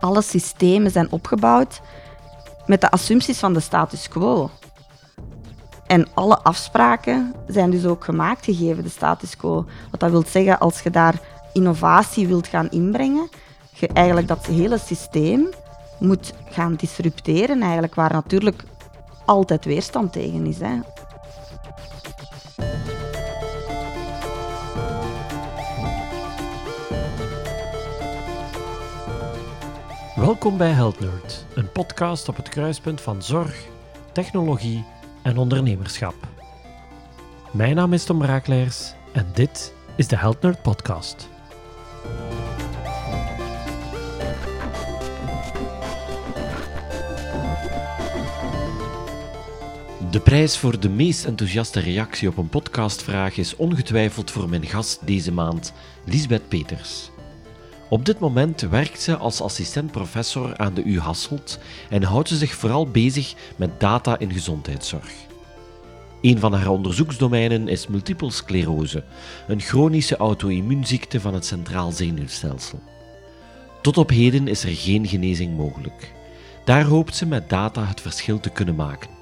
alle systemen zijn opgebouwd met de assumpties van de status quo. En alle afspraken zijn dus ook gemaakt gegeven de status quo. Wat dat wil zeggen, als je daar innovatie wilt gaan inbrengen, je eigenlijk dat hele systeem moet gaan disrupteren, eigenlijk, waar natuurlijk altijd weerstand tegen is. Hè. Welkom bij Health Nerd, een podcast op het kruispunt van zorg, technologie en ondernemerschap. Mijn naam is Tom Braakleers en dit is de Health Nerd Podcast. De prijs voor de meest enthousiaste reactie op een podcastvraag is ongetwijfeld voor mijn gast deze maand, Lisbeth Peters. Op dit moment werkt ze als assistent-professor aan de U Hasselt en houdt ze zich vooral bezig met data in gezondheidszorg. Een van haar onderzoeksdomeinen is multiple sclerose, een chronische auto-immuunziekte van het centraal zenuwstelsel. Tot op heden is er geen genezing mogelijk. Daar hoopt ze met data het verschil te kunnen maken.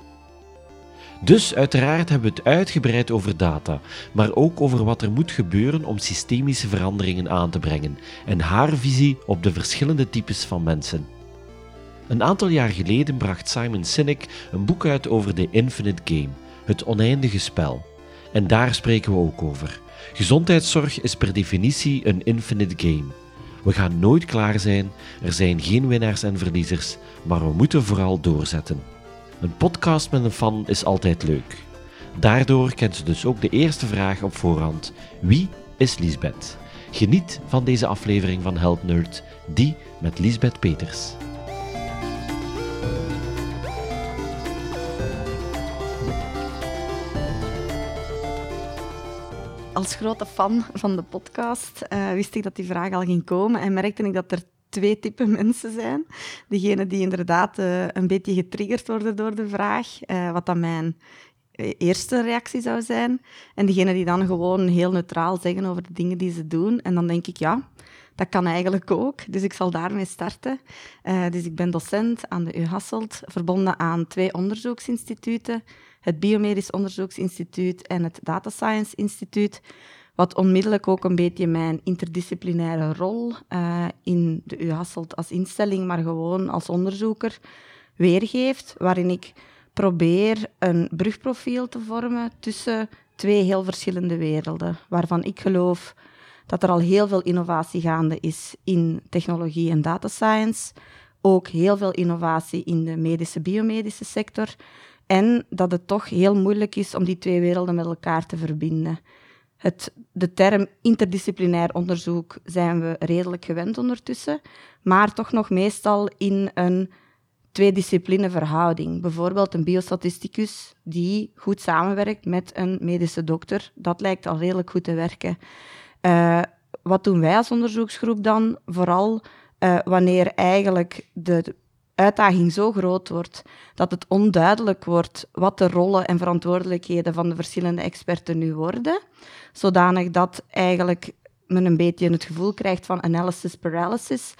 Dus uiteraard hebben we het uitgebreid over data, maar ook over wat er moet gebeuren om systemische veranderingen aan te brengen en haar visie op de verschillende types van mensen. Een aantal jaar geleden bracht Simon Sinek een boek uit over The Infinite Game, het oneindige spel. En daar spreken we ook over. Gezondheidszorg is per definitie een infinite game. We gaan nooit klaar zijn, er zijn geen winnaars en verliezers, maar we moeten vooral doorzetten. Een podcast met een fan is altijd leuk. Daardoor kent ze dus ook de eerste vraag op voorhand: wie is Lisbeth? Geniet van deze aflevering van Help Nerd, die met Lisbeth Peters. Als grote fan van de podcast uh, wist ik dat die vraag al ging komen en merkte ik dat er twee typen mensen zijn. Degene die inderdaad uh, een beetje getriggerd worden door de vraag, uh, wat dan mijn eh, eerste reactie zou zijn. En degene die dan gewoon heel neutraal zeggen over de dingen die ze doen. En dan denk ik, ja, dat kan eigenlijk ook. Dus ik zal daarmee starten. Dus ik ben docent aan de U Hasselt, verbonden aan twee onderzoeksinstituten. Het Biomedisch Onderzoeksinstituut en het Data Science Instituut. Wat onmiddellijk ook een beetje mijn interdisciplinaire rol uh, in de U Hasselt als instelling, maar gewoon als onderzoeker weergeeft, waarin ik probeer een brugprofiel te vormen tussen twee heel verschillende werelden, waarvan ik geloof dat er al heel veel innovatie gaande is in technologie en data science, ook heel veel innovatie in de medische biomedische sector, en dat het toch heel moeilijk is om die twee werelden met elkaar te verbinden. Het, de term interdisciplinair onderzoek zijn we redelijk gewend ondertussen, maar toch nog meestal in een twee-discipline verhouding. Bijvoorbeeld een biostatisticus die goed samenwerkt met een medische dokter. Dat lijkt al redelijk goed te werken. Uh, wat doen wij als onderzoeksgroep dan? Vooral uh, wanneer eigenlijk de uitdaging zo groot wordt dat het onduidelijk wordt wat de rollen en verantwoordelijkheden van de verschillende experten nu worden, zodanig dat eigenlijk men een beetje het gevoel krijgt van analysis paralysis,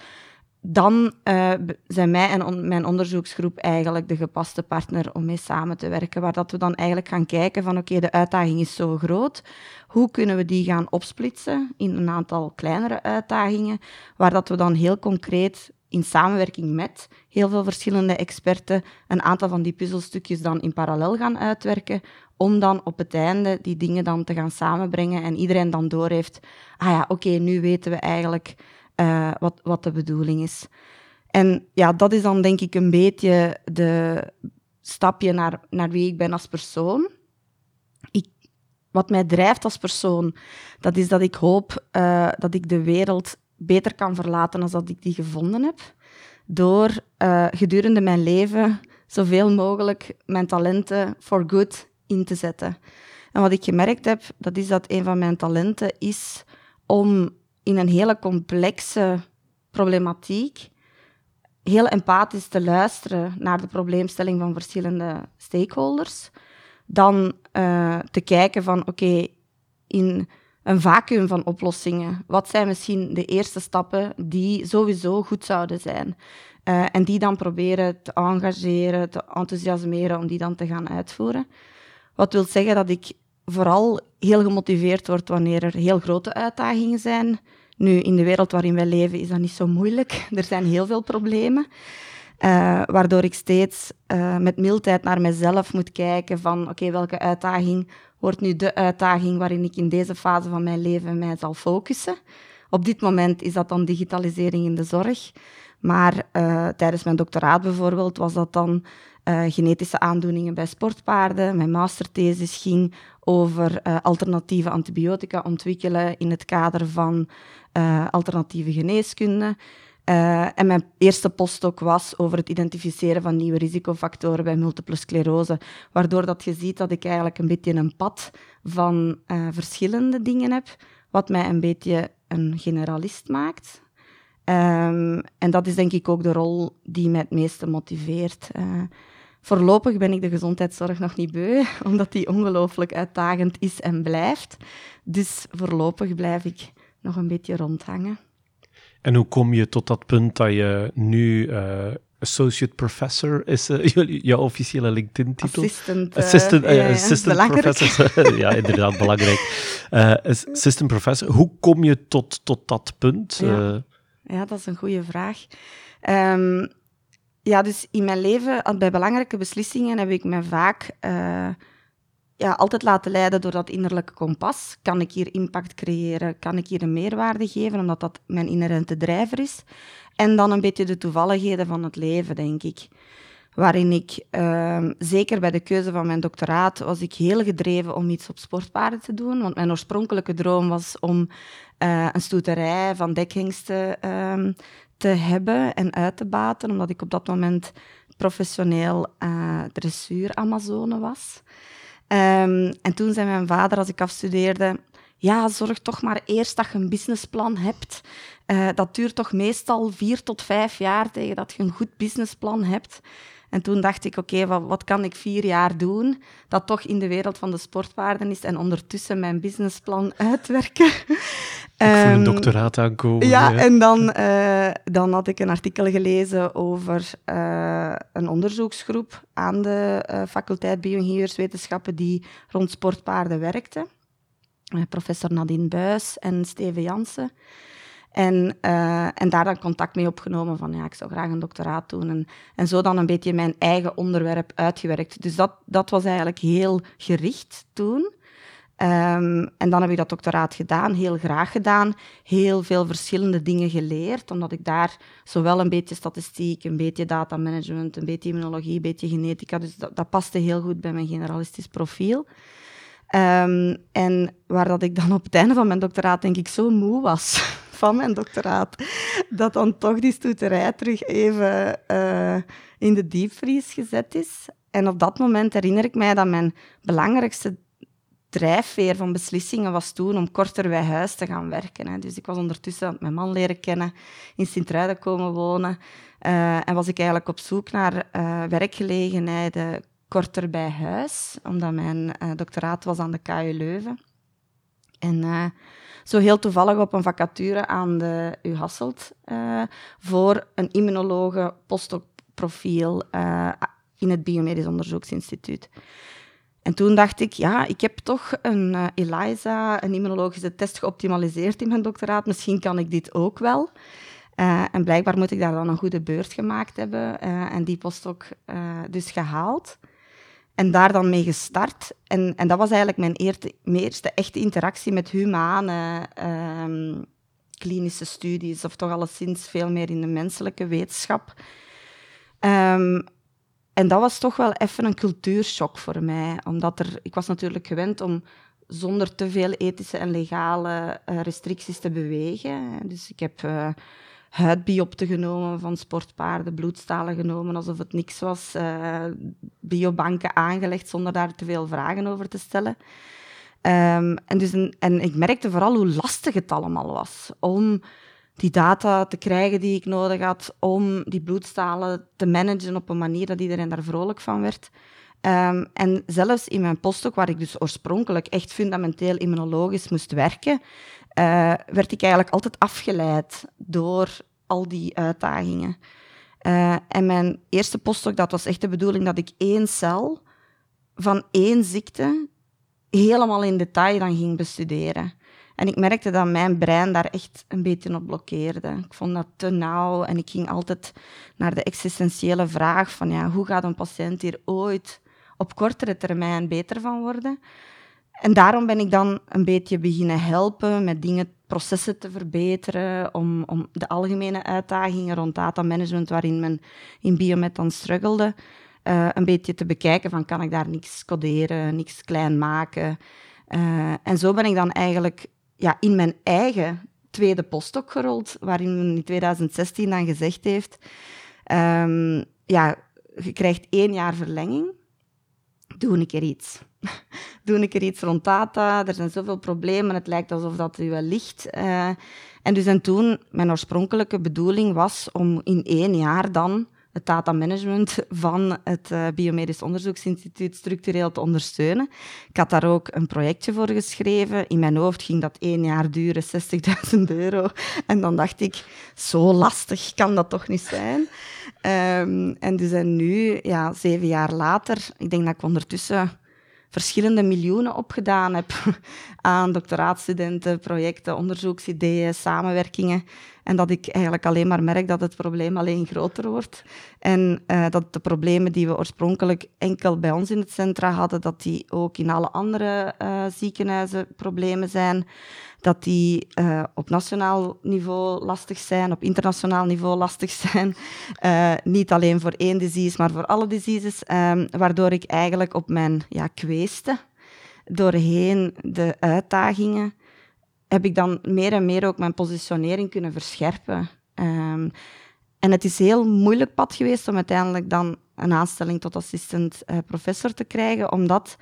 dan uh, zijn mij en mijn onderzoeksgroep eigenlijk de gepaste partner om mee samen te werken, waar dat we dan eigenlijk gaan kijken van oké, de uitdaging is zo groot, hoe kunnen we die gaan opsplitsen in een aantal kleinere uitdagingen, waar dat we dan heel concreet in samenwerking met heel veel verschillende experten een aantal van die puzzelstukjes dan in parallel gaan uitwerken, om dan op het einde die dingen dan te gaan samenbrengen en iedereen dan doorheeft, ah ja, oké, nu weten we eigenlijk uh, wat, wat de bedoeling is. En ja, dat is dan denk ik een beetje de stapje naar, naar wie ik ben als persoon. Ik, wat mij drijft als persoon, dat is dat ik hoop uh, dat ik de wereld beter kan verlaten als dat ik die gevonden heb. Door uh, gedurende mijn leven zoveel mogelijk mijn talenten for good in te zetten. En wat ik gemerkt heb, dat is dat een van mijn talenten is om in een hele complexe problematiek heel empathisch te luisteren naar de probleemstelling van verschillende stakeholders. Dan uh, te kijken van, oké, in een vacuüm van oplossingen. Wat zijn misschien de eerste stappen die sowieso goed zouden zijn? Uh, en die dan proberen te engageren, te enthousiasmeren om die dan te gaan uitvoeren. Wat wil zeggen dat ik vooral heel gemotiveerd word wanneer er heel grote uitdagingen zijn. Nu, in de wereld waarin wij leven is dat niet zo moeilijk. Er zijn heel veel problemen. Uh, waardoor ik steeds uh, met mildheid naar mezelf moet kijken van oké, welke uitdaging wordt nu de uitdaging waarin ik in deze fase van mijn leven mij zal focussen. Op dit moment is dat dan digitalisering in de zorg. Maar uh, tijdens mijn doctoraat bijvoorbeeld was dat dan uh, genetische aandoeningen bij sportpaarden. Mijn masterthesis ging over uh, alternatieve antibiotica ontwikkelen in het kader van alternatieve geneeskunde. Uh, en mijn eerste postdoc was over het identificeren van nieuwe risicofactoren bij multiple sclerose, waardoor dat je ziet dat ik eigenlijk een beetje een pad van uh, verschillende dingen heb, wat mij een beetje een generalist maakt. Um, en dat is denk ik ook de rol die mij het meeste motiveert. Uh, voorlopig ben ik de gezondheidszorg nog niet beu, omdat die ongelooflijk uitdagend is en blijft. Dus voorlopig blijf ik nog een beetje rondhangen. En hoe kom je tot dat punt dat je nu uh, associate professor is, uh, jouw officiële LinkedIn-titel? Assistant, uh, assistant, ja, assistant professor. ja, inderdaad, belangrijk. assistant professor. Hoe kom je tot, tot dat punt? Ja. ja dat is een goede vraag. Um, ja, dus in mijn leven, bij belangrijke beslissingen, heb ik me vaak ja, altijd laten leiden door dat innerlijke kompas. Kan ik hier impact creëren? Kan ik hier een meerwaarde geven? Omdat dat mijn inherente drijver is. En dan een beetje de toevalligheden van het leven, denk ik. Waarin ik, uh, zeker bij de keuze van mijn doctoraat, was ik heel gedreven om iets op sportpaarden te doen. Want mijn oorspronkelijke droom was om uh, een stoeterij van dekhengsten uh, te hebben en uit te baten. Omdat ik op dat moment professioneel uh, dressuur-Amazone was. Um, en toen zei mijn vader, als ik afstudeerde, ja, zorg toch maar eerst dat je een businessplan hebt. Uh, dat duurt toch meestal vier tot vijf jaar tegen dat je een goed businessplan hebt. En toen dacht ik, oké, okay, wat, kan ik vier jaar doen dat toch in de wereld van de sportwaarden is en ondertussen mijn businessplan uitwerken. Ik voel een ehm, doctoraat aankomen. Ja, ja. en dan, uh, dan had ik een artikel gelezen over uh, een onderzoeksgroep aan de uh, faculteit Bioingenieurswetenschappen die rond sportpaarden werkte. professor Nadine Buis en Steven Jansen. En, uh, en daar dan contact mee opgenomen van ja, ik zou graag een doctoraat doen. En, en zo dan een beetje mijn eigen onderwerp uitgewerkt. Dus dat, dat was eigenlijk heel gericht toen. Um, en dan heb ik dat doctoraat gedaan, heel graag gedaan. Heel veel verschillende dingen geleerd, omdat ik daar zowel een beetje statistiek, een beetje datamanagement, een beetje immunologie, een beetje genetica, dus dat, dat paste heel goed bij mijn generalistisch profiel. Um, en waar dat ik dan op het einde van mijn doctoraat denk ik zo moe was van mijn doctoraat, dat dan toch die stoeterij terug even uh, in de diepvries gezet is. En op dat moment herinner ik mij dat mijn belangrijkste drijfveer van beslissingen was toen om korter bij huis te gaan werken. Hè. Dus ik was ondertussen mijn man leren kennen, in Sint-Truiden komen wonen. Uh, en was ik eigenlijk op zoek naar uh, werkgelegenheden korter bij huis, omdat mijn uh, doctoraat was aan de KU Leuven. En uh, zo heel toevallig op een vacature aan de U Hasselt uh, voor een immunologe postdoc-profiel in het Biomedisch Onderzoeksinstituut. En toen dacht ik, ja, ik heb toch een uh, ELISA, een immunologische test geoptimaliseerd in mijn doctoraat. Misschien kan ik dit ook wel. Uh, en blijkbaar moet ik daar dan een goede beurt gemaakt hebben uh, en die postdoc dus gehaald. En daar dan mee gestart. En, en dat was eigenlijk mijn eerste, eerste echte interactie met humane um, klinische studies, of toch alleszins veel meer in de menselijke wetenschap. Um, en dat was toch wel even een cultuurshock voor mij, omdat er, ik was natuurlijk gewend om zonder te veel ethische en legale uh, restricties te bewegen. Dus ik heb uh, huidbiopten genomen van sportpaarden, bloedstalen genomen alsof het niks was, uh, biobanken aangelegd zonder daar te veel vragen over te stellen. Um, en, dus en ik merkte vooral hoe lastig het allemaal was om die data te krijgen die ik nodig had, om die bloedstalen te managen op een manier dat iedereen daar vrolijk van werd. Ehm, en zelfs in mijn postdoc, waar ik dus oorspronkelijk echt fundamenteel immunologisch moest werken, uh, werd ik eigenlijk altijd afgeleid door al die uitdagingen. Uh, en mijn eerste postdoc, dat was echt de bedoeling dat ik één cel van één ziekte helemaal in detail dan ging bestuderen. En ik merkte dat mijn brein daar echt een beetje op blokkeerde. Ik vond dat te nauw en ik ging altijd naar de existentiële vraag van ja, hoe gaat een patiënt hier ooit op kortere termijn beter van worden? En daarom ben ik dan een beetje beginnen helpen met dingen, processen te verbeteren, om, om de algemene uitdagingen rond data management, waarin men in Biomet dan struggelde, uh, een beetje te bekijken van kan ik daar niks coderen, niks klein maken. Uh, en zo ben ik dan eigenlijk ja, in mijn eigen tweede postdoc gerold, waarin men in 2016 dan gezegd heeft, um, ja, je krijgt één jaar verlenging, doe een keer iets. doe een keer iets rond data, er zijn zoveel problemen, het lijkt alsof dat u wel ligt. Uh, en dus en toen, mijn oorspronkelijke bedoeling was om in één jaar dan het datamanagement van het uh, Biomedisch Onderzoeksinstituut structureel te ondersteunen. Ik had daar ook een projectje voor geschreven. In mijn hoofd ging dat één jaar duren, 60.000 euro. En dan dacht ik, zo lastig kan dat toch niet zijn? Um, en dus en nu, ja, zeven jaar later, ik denk dat ik ondertussen verschillende miljoenen opgedaan heb aan doctoraatstudenten, projecten, onderzoeksideeën, samenwerkingen. En dat ik eigenlijk alleen maar merk dat het probleem alleen groter wordt. En uh, dat de problemen die we oorspronkelijk enkel bij ons in het centra hadden, dat die ook in alle andere uh, ziekenhuizen problemen zijn dat die uh, op nationaal niveau lastig zijn, op internationaal niveau lastig zijn. Uh, niet alleen voor één disease, maar voor alle diseases. Um, waardoor ik eigenlijk op mijn ja, kweesten, doorheen de uitdagingen, heb ik dan meer en meer ook mijn positionering kunnen verscherpen. Um, en het is een heel moeilijk pad geweest om uiteindelijk dan een aanstelling tot assistent uh, professor te krijgen, omdat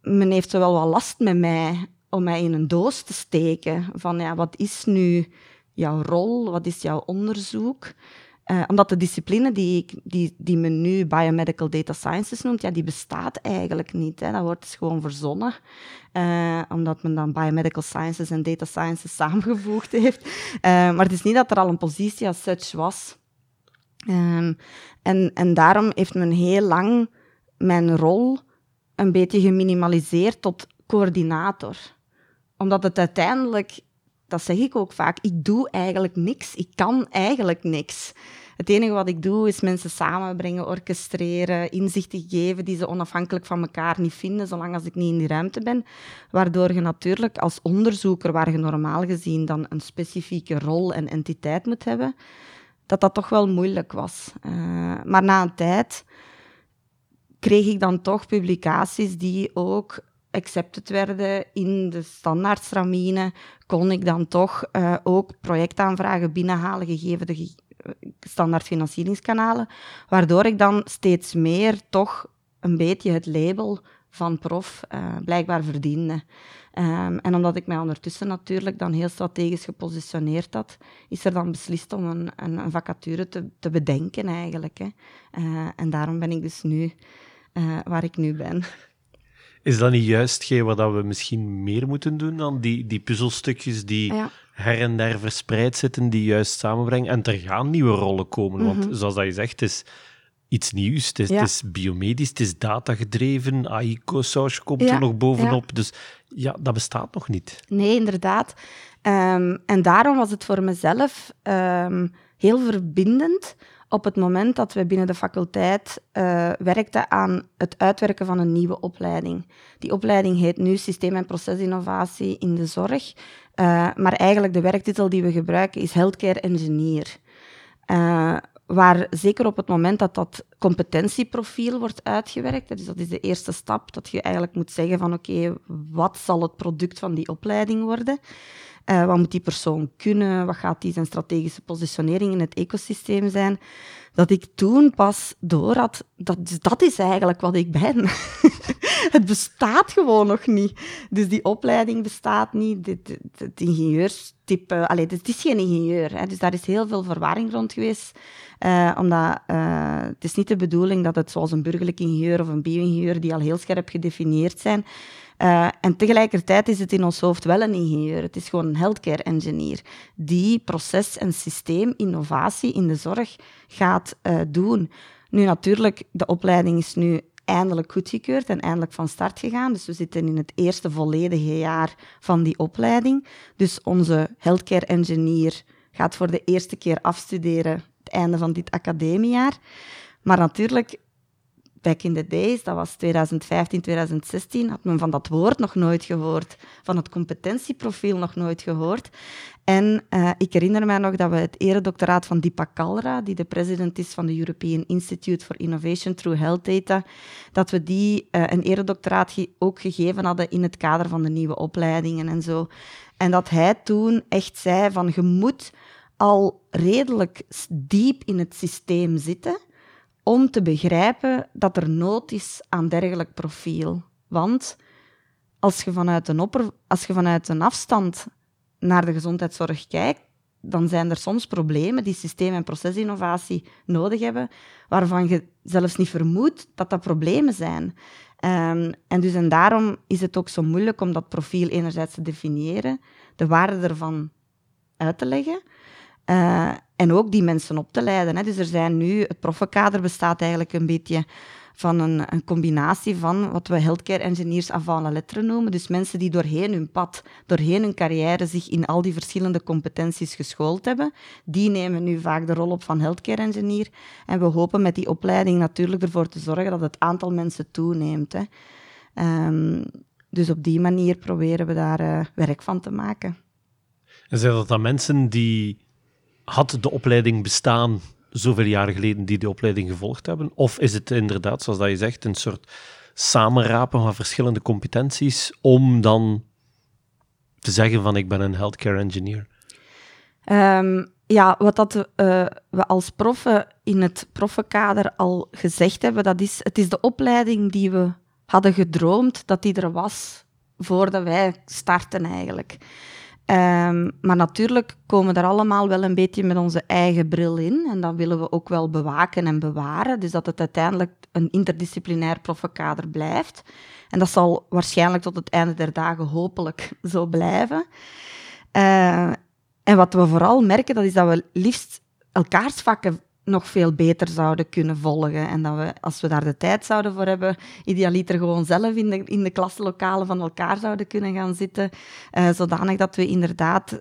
men heeft zowel wat last met mij om mij in een doos te steken van ja, wat is nu jouw rol, wat is jouw onderzoek? Uh, omdat de discipline die, ik, die, die men nu biomedical data sciences noemt, ja, die bestaat eigenlijk niet. Hè. Dat wordt dus gewoon verzonnen, uh, omdat men dan biomedical sciences en data sciences samengevoegd heeft. Uh, maar het is niet dat er al een positie als such was. Um, en, en daarom heeft men heel lang mijn rol een beetje geminimaliseerd tot coördinator omdat het uiteindelijk, dat zeg ik ook vaak, ik doe eigenlijk niks. Ik kan eigenlijk niks. Het enige wat ik doe is mensen samenbrengen, orchestreren, inzichten geven die ze onafhankelijk van elkaar niet vinden, zolang als ik niet in die ruimte ben. Waardoor je natuurlijk als onderzoeker, waar je normaal gezien dan een specifieke rol en entiteit moet hebben, dat dat toch wel moeilijk was. Uh, maar na een tijd kreeg ik dan toch publicaties die ook accepted werden in de standaardstramine, kon ik dan toch uh, ook projectaanvragen binnenhalen, gegeven de eh, standaard financieringskanalen, waardoor ik dan steeds meer toch een beetje het label van prof uh, blijkbaar verdiende. Um, en omdat ik mij ondertussen natuurlijk dan heel strategisch gepositioneerd had, is er dan beslist om een, een, vacature te, te, bedenken eigenlijk. Hè. Uh, en daarom ben ik dus nu waar ik nu ben. Is dat niet juist wat we misschien meer moeten doen dan die, die puzzelstukjes die her en der verspreid zitten, die juist samenbrengen? En er gaan nieuwe rollen komen, want mhm. zoals dat je zegt, het is iets nieuws. Het is, het is biomedisch, het is datagedreven, AI-saus komt er nog bovenop. Dus ja, dat bestaat nog niet. Nee, inderdaad. Um, en daarom was het voor mezelf um, heel verbindend op het moment dat we binnen de faculteit uh, werkten aan het uitwerken van een nieuwe opleiding. Die opleiding heet nu Systeem- en Procesinnovatie in de Zorg. Uh, maar eigenlijk de werktitel die we gebruiken is Healthcare Engineer. Uh, waar zeker op het moment dat dat competentieprofiel wordt uitgewerkt, dus dat is de eerste stap, dat je eigenlijk moet zeggen van oké, wat zal het product van die opleiding worden? Uh, wat moet die persoon kunnen? Wat gaat die zijn strategische positionering in het ecosysteem zijn? Dat ik toen pas door had, dat, dat is eigenlijk wat ik ben. het bestaat gewoon nog niet. Dus die opleiding bestaat niet. Het ingenieurstype, allee, het is geen ingenieur. Hè, dus daar is heel veel verwarring rond geweest. Uh, omdat uh, het is niet de bedoeling dat het zoals een burgerlijk ingenieur of een bio-ingenieur, die al heel scherp gedefinieerd zijn, uh, en tegelijkertijd is het in ons hoofd wel een ingenieur. Het is gewoon een healthcare engineer die proces- en systeeminnovatie in de zorg gaat uh, doen. Nu natuurlijk, de opleiding is nu eindelijk goedgekeurd en eindelijk van start gegaan. Dus we zitten in het eerste volledige jaar van die opleiding. Dus onze healthcare engineer gaat voor de eerste keer afstuderen het einde van dit academiejaar. Maar natuurlijk, back in the days, dat was 2015, 2016, had men van dat woord nog nooit gehoord, van het competentieprofiel nog nooit gehoord. En uh, ik herinner mij nog dat we het eredoctoraat van Deepak Kalra, die de president is van de European Institute for Innovation Through Health Data, dat we die uh, een eredoctoraat ook gegeven hadden in het kader van de nieuwe opleidingen en zo. En dat hij toen echt zei van je moet al redelijk diep in het systeem zitten om te begrijpen dat er nood is aan dergelijk profiel. Want als je vanuit een, opper, als je vanuit een afstand naar de gezondheidszorg kijkt, dan zijn er soms problemen die systeem- en procesinnovatie nodig hebben, waarvan je zelfs niet vermoedt dat dat problemen zijn. Um, en, dus en daarom is het ook zo moeilijk om dat profiel enerzijds te definiëren, de waarde ervan uit te leggen, uh, en ook die mensen op te leiden. Hè. Dus er zijn nu, het proffenkader bestaat eigenlijk een beetje van een, een, combinatie van wat we healthcare engineers avant la lettre noemen. Dus mensen die doorheen hun pad, doorheen hun carrière zich in al die verschillende competenties geschoold hebben. Die nemen nu vaak de rol op van healthcare engineer. En we hopen met die opleiding natuurlijk ervoor te zorgen dat het aantal mensen toeneemt. Hè. Um, dus op die manier proberen we daar uh, werk van te maken. En zijn dat dan mensen die had de opleiding bestaan zoveel jaren geleden die de opleiding gevolgd hebben? Of is het inderdaad, zoals dat je zegt, een soort samenrapen van verschillende competenties om dan te zeggen van ik ben een healthcare engineer? Um, ja, wat dat, uh, we als proffen in het proffenkader al gezegd hebben, dat is, het is de opleiding die we hadden gedroomd dat die er was voordat wij starten eigenlijk. Um, maar natuurlijk komen er allemaal wel een beetje met onze eigen bril in. En dat willen we ook wel bewaken en bewaren. Dus dat het uiteindelijk een interdisciplinair proffenkader blijft. En dat zal waarschijnlijk tot het einde der dagen hopelijk zo blijven. Uh, en wat we vooral merken, dat is dat we liefst elkaars vakken nog veel beter zouden kunnen volgen. En dat we, als we daar de tijd zouden voor hebben, idealiter gewoon zelf in de, in de klaslokalen van elkaar zouden kunnen gaan zitten. Uh, zodanig dat we inderdaad, uh,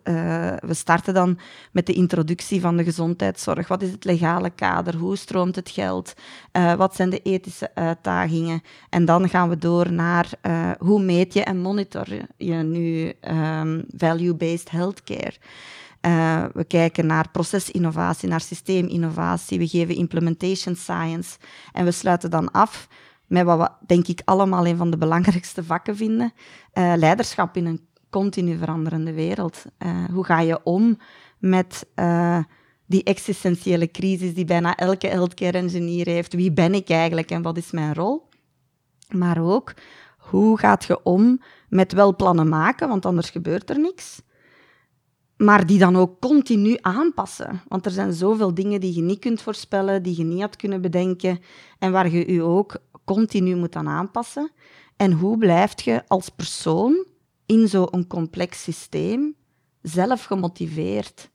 we starten dan met de introductie van de gezondheidszorg. Wat is het legale kader? Hoe stroomt het geld? Uh, wat zijn de ethische uitdagingen? En dan gaan we door naar hoe meet je en monitor je nu um, value-based healthcare? Uh, we kijken naar procesinnovatie, naar systeeminnovatie. We geven implementation science. En we sluiten dan af met wat we, denk ik, allemaal een van de belangrijkste vakken vinden. Uh, leiderschap in een continu veranderende wereld. Uh, hoe ga je om met die existentiële crisis die bijna elke healthcare engineer heeft? Wie ben ik eigenlijk en wat is mijn rol? Maar ook, hoe gaat je om met wel plannen maken, want anders gebeurt er niks maar die dan ook continu aanpassen. Want er zijn zoveel dingen die je niet kunt voorspellen, die je niet had kunnen bedenken en waar je je ook continu moet aan aanpassen. En hoe blijf je als persoon in zo'n complex systeem zelf gemotiveerd?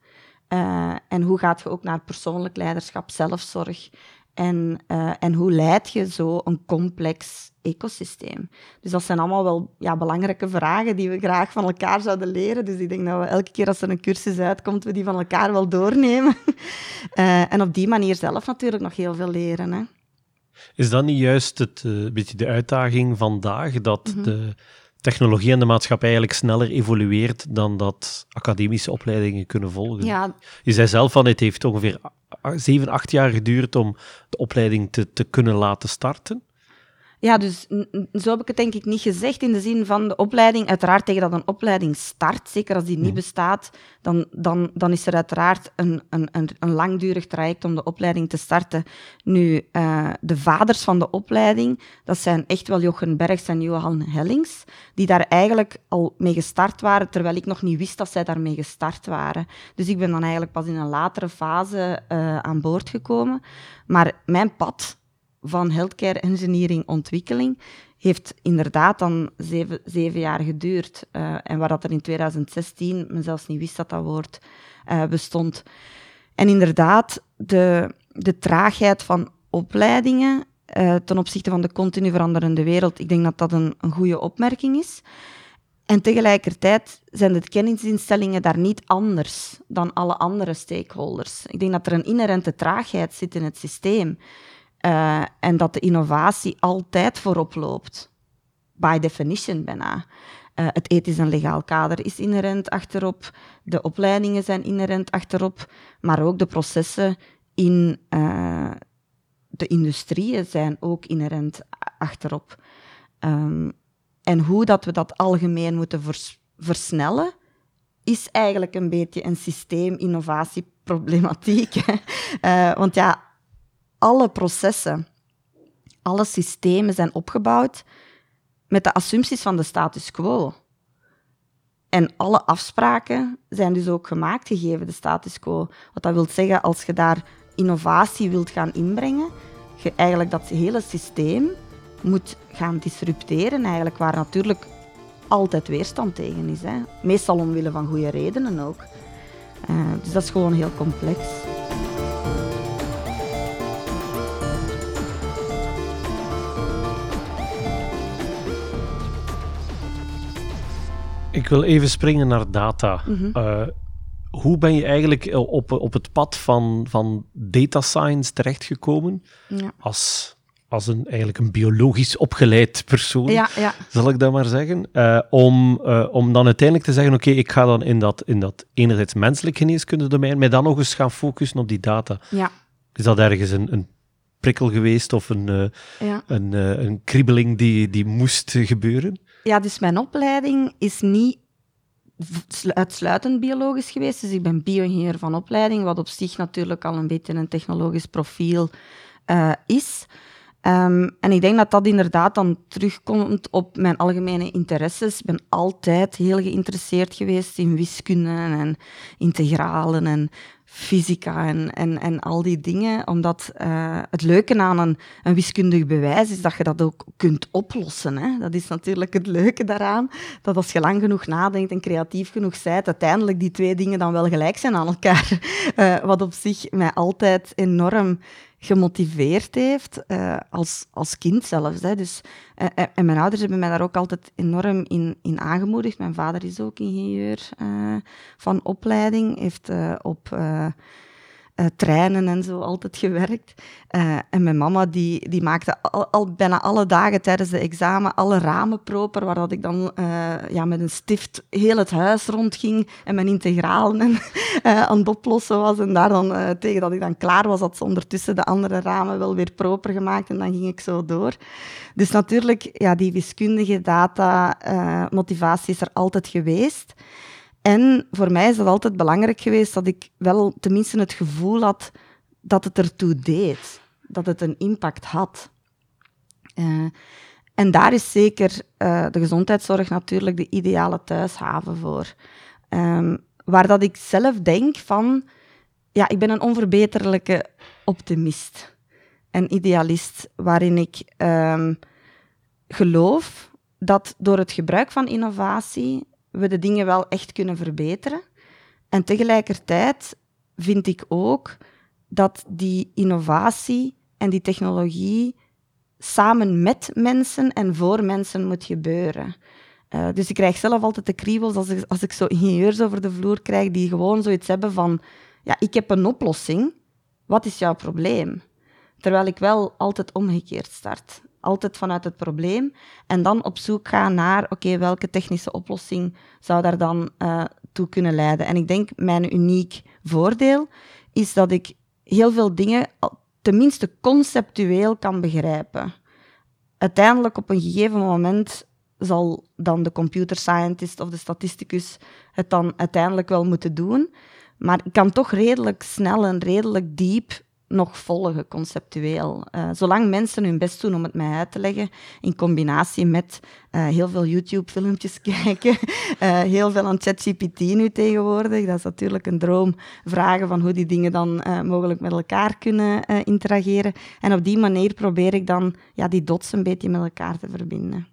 Uh, en hoe gaat je ook naar persoonlijk leiderschap, zelfzorg en, uh, en hoe leid je zo een complex ecosysteem? Dus dat zijn allemaal wel ja, belangrijke vragen die we graag van elkaar zouden leren. Dus ik denk dat we elke keer als er een cursus uitkomt, we die van elkaar wel doornemen. uh, en op die manier zelf natuurlijk nog heel veel leren. Hè. Is dat niet juist het, uh, beetje de uitdaging vandaag, dat mm -hmm. de technologie en de maatschappij eigenlijk sneller evolueert dan dat academische opleidingen kunnen volgen. Ja. Je zei zelf van het heeft ongeveer zeven, acht jaar geduurd om de opleiding te, te kunnen laten starten. Ja, dus zo heb ik het denk ik niet gezegd in de zin van de opleiding. Uiteraard tegen dat een opleiding start, zeker als die niet bestaat, dan, dan, dan is er uiteraard een, een, een, een langdurig traject om de opleiding te starten. Nu, uh, de vaders van de opleiding, dat zijn echt wel Jochen Bergs en Johan Hellings, die daar eigenlijk al mee gestart waren, terwijl ik nog niet wist dat zij daarmee gestart waren. Dus ik ben dan eigenlijk pas in een latere fase uh, aan boord gekomen. Maar mijn pad van healthcare engineering ontwikkeling heeft inderdaad dan zeven, zeven jaar geduurd. Uh, en waar dat er in 2016, men zelfs niet wist dat dat woord uh, bestond. En inderdaad, de, de traagheid van opleidingen uh, ten opzichte van de continu veranderende wereld, ik denk dat dat een, een goede opmerking is. En tegelijkertijd zijn de kennisinstellingen daar niet anders dan alle andere stakeholders. Ik denk dat er een inherente traagheid zit in het systeem. Uh, en dat de innovatie altijd voorop loopt. By definition bijna. Uh, het ethisch en legaal kader is inherent achterop, de opleidingen zijn inherent achterop, maar ook de processen in uh, de industrieën zijn ook inherent achterop. Um, en hoe dat we dat algemeen moeten vers versnellen, is eigenlijk een beetje een systeem-innovatieproblematiek. uh, want ja, processen, alle systemen zijn opgebouwd met de assumpties van de status quo. En alle afspraken zijn dus ook gemaakt gegeven de status quo. Wat dat wil zeggen, als je daar innovatie wilt gaan inbrengen, je eigenlijk dat hele systeem moet gaan disrupteren, eigenlijk, waar natuurlijk altijd weerstand tegen is. Hè. Meestal omwille van goede redenen ook. Uh, dus dat is gewoon heel complex. Ik wil even springen naar data. Mm -hmm. uh, hoe ben je eigenlijk op, op het pad van, van data science terechtgekomen? Ja. Als, als een, eigenlijk een biologisch opgeleid persoon, ja, ja. zal ik dat maar zeggen. Uh, om, uh, om dan uiteindelijk te zeggen, oké, okay, ik ga dan in dat, in dat enerzijds menselijk geneeskunde domein, mij dan nog eens gaan focussen op die data. Ja. Is dat ergens een, een prikkel geweest of een, uh, ja. een, een kriebeling die, die moest gebeuren? Ja, dus mijn opleiding is niet uitsluitend biologisch geweest. Dus ik ben bio-ingenieur van opleiding, wat op zich natuurlijk al een beetje een technologisch profiel uh, is. Um, en ik denk dat dat inderdaad dan terugkomt op mijn algemene interesses. Ik ben altijd heel geïnteresseerd geweest in wiskunde en integralen en fysica en, en, en al die dingen. Omdat uh, het leuke aan een, een wiskundig bewijs is dat je dat ook kunt oplossen. Hè? Dat is natuurlijk het leuke daaraan. Dat als je lang genoeg nadenkt en creatief genoeg bent, uiteindelijk die twee dingen dan wel gelijk zijn aan elkaar. Uh, wat op zich mij altijd enorm gemotiveerd heeft, uh, als, als kind zelfs. Hè. Dus, uh, en mijn ouders hebben mij daar ook altijd enorm in, in aangemoedigd. Mijn vader is ook ingenieur van opleiding, heeft op uh, treinen en zo altijd gewerkt. Uh, en mijn mama die, die maakte al, bijna alle dagen tijdens de examen alle ramen proper, waar dat ik dan uh, ja, met een stift heel het huis rondging en mijn integralen en, aan het oplossen was. En daar dan, tegen dat ik dan klaar was, had ze ondertussen de andere ramen wel weer proper gemaakt en dan ging ik zo door. Dus natuurlijk, ja, die wiskundige data motivatie is er altijd geweest. En voor mij is dat altijd belangrijk geweest dat ik wel tenminste het gevoel had dat het ertoe deed, dat het een impact had. Uh, en daar is zeker uh, de gezondheidszorg natuurlijk de ideale thuishaven voor. Um, waar dat ik zelf denk van, ja, ik ben een onverbeterlijke optimist en idealist, waarin ik um, geloof dat door het gebruik van innovatie we de dingen wel echt kunnen verbeteren. En tegelijkertijd vind ik ook dat die innovatie en die technologie samen met mensen en voor mensen moet gebeuren. Uh, dus ik krijg zelf altijd de kriebels als ik, als ik zo ingenieurs over de vloer krijg die gewoon zoiets hebben van ja, ik heb een oplossing, wat is jouw probleem? Terwijl ik wel altijd omgekeerd start altijd vanuit het probleem en dan op zoek gaan naar, oké, welke technische oplossing zou daar dan uh, toe kunnen leiden. En ik denk, mijn uniek voordeel is dat ik heel veel dingen tenminste conceptueel kan begrijpen. uiteindelijk op een gegeven moment zal dan de computer scientist of de statisticus het dan uiteindelijk wel moeten doen. Maar ik kan toch redelijk snel en redelijk diep nog volgen, conceptueel. Uh, zolang mensen hun best doen om het mij uit te leggen, in combinatie met uh, heel veel YouTube-filmpjes kijken, uh, heel veel aan ChatGPT nu tegenwoordig. Dat is natuurlijk een droom. Vragen van hoe die dingen dan mogelijk met elkaar kunnen interageren. En op die manier probeer ik dan ja, die dots een beetje met elkaar te verbinden.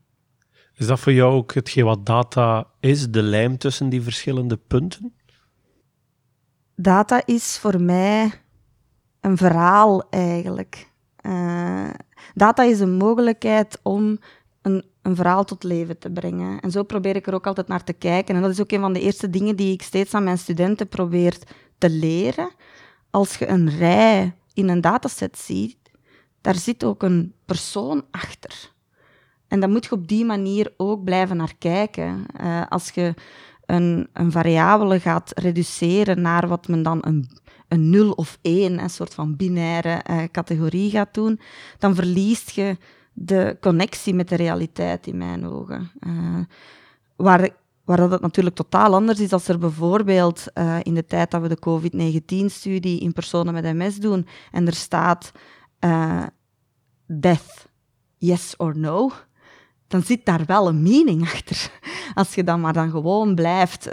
Is dat voor jou ook hetgeen wat data is, de lijm tussen die verschillende punten? Data is voor mij een verhaal eigenlijk. Uh, data is een mogelijkheid om een, een verhaal tot leven te brengen. En zo probeer ik er ook altijd naar te kijken. En dat is ook een van de eerste dingen die ik steeds aan mijn studenten probeer te leren. Als je een rij in een dataset ziet, daar zit ook een persoon achter. En dan moet je op die manier ook blijven naar kijken. Uh, als je een, een variabele gaat reduceren naar wat men dan een, een 0 of 1, een soort van binaire uh, categorie gaat doen, dan verliest je de connectie met de realiteit in mijn ogen. Uh, waar, waar dat het natuurlijk totaal anders is als er bijvoorbeeld uh, in de tijd dat we de COVID-19-studie in personen met MS doen en er staat death, yes or no, dan zit daar wel een meaning achter. Als je dan maar dan gewoon blijft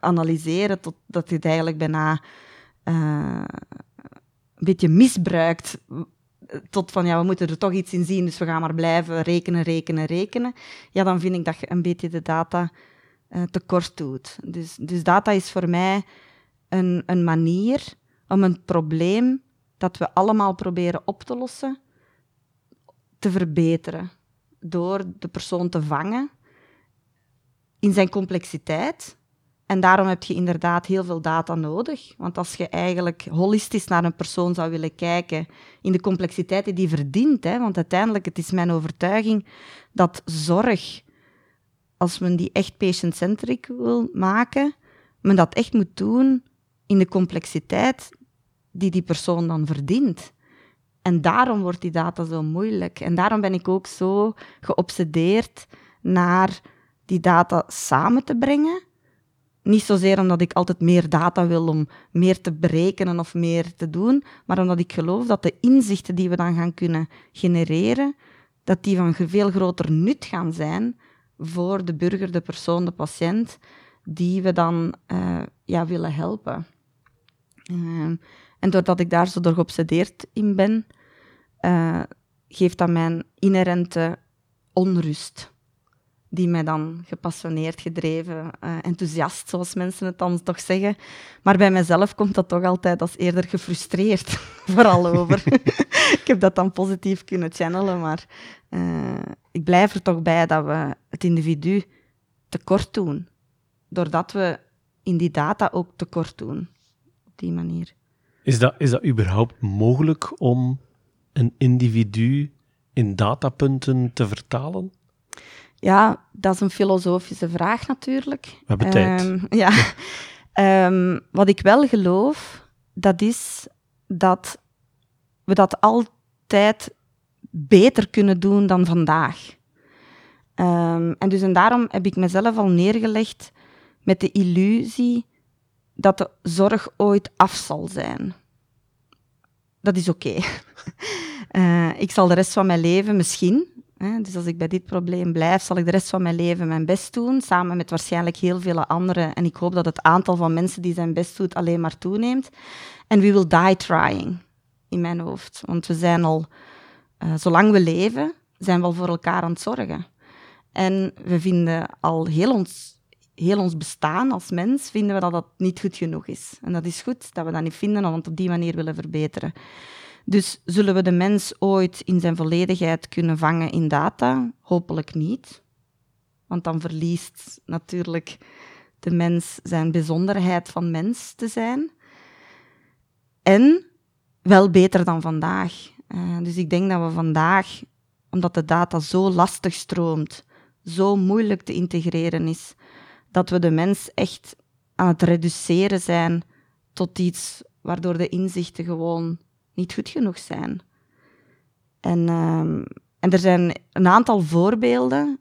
analyseren totdat je het eigenlijk bijna uh, een beetje misbruikt. Tot van, ja, we moeten er toch iets in zien, dus we gaan maar blijven rekenen, rekenen, rekenen. Ja, dan vind ik dat je een beetje de data uh, tekort doet. Dus, dus data is voor mij een, een manier om een probleem dat we allemaal proberen op te lossen, te verbeteren door de persoon te vangen in zijn complexiteit. En daarom heb je inderdaad heel veel data nodig. Want als je eigenlijk holistisch naar een persoon zou willen kijken in de complexiteit die die verdient, hè, want uiteindelijk het is mijn overtuiging dat zorg, als men die echt patient-centric wil maken, men dat echt moet doen in de complexiteit die die persoon dan verdient. En daarom wordt die data zo moeilijk. En daarom ben ik ook zo geobsedeerd naar die data samen te brengen. Niet zozeer omdat ik altijd meer data wil om meer te berekenen of meer te doen, maar omdat ik geloof dat de inzichten die we dan gaan kunnen genereren, dat die van veel groter nut gaan zijn voor de burger, de persoon, de patiënt, die we dan uh, ja, willen helpen. Uh, en doordat ik daar zo door geobsedeerd in ben, uh, geeft dat mijn inherente onrust. Die mij dan gepassioneerd, gedreven, uh, enthousiast, zoals mensen het dan toch zeggen. Maar bij mezelf komt dat toch altijd als eerder gefrustreerd, vooral over. ik heb dat dan positief kunnen channelen, maar uh, ik blijf er toch bij dat we het individu tekort doen. Doordat we in die data ook tekort doen. Op die manier. Is dat, is dat überhaupt mogelijk om een individu in datapunten te vertalen? Ja, dat is een filosofische vraag natuurlijk. We hebben tijd. Um, ja. um, wat ik wel geloof, dat is dat we dat altijd beter kunnen doen dan vandaag. Um, en dus en daarom heb ik mezelf al neergelegd met de illusie dat de zorg ooit af zal zijn. Dat is oké. Okay. Uh, ik zal de rest van mijn leven misschien, dus als ik bij dit probleem blijf, zal ik de rest van mijn leven mijn best doen, samen met waarschijnlijk heel veel anderen. En ik hoop dat het aantal van mensen die zijn best doet alleen maar toeneemt. En we will die trying, in mijn hoofd. Want we zijn al, uh, zolang we leven, zijn we al voor elkaar aan het zorgen. En we vinden al heel ons, heel ons bestaan als mens, vinden we dat dat niet goed genoeg is. En dat is goed dat we dat niet vinden, want op die manier willen verbeteren. Dus zullen we de mens ooit in zijn volledigheid kunnen vangen in data? Hopelijk niet. Want dan verliest natuurlijk de mens zijn bijzonderheid van mens te zijn. En wel beter dan vandaag. Uh, dus ik denk dat we vandaag, omdat de data zo lastig stroomt, zo moeilijk te integreren is, dat we de mens echt aan het reduceren zijn tot iets waardoor de inzichten gewoon niet goed genoeg zijn. En, uh, en er zijn een aantal voorbeelden.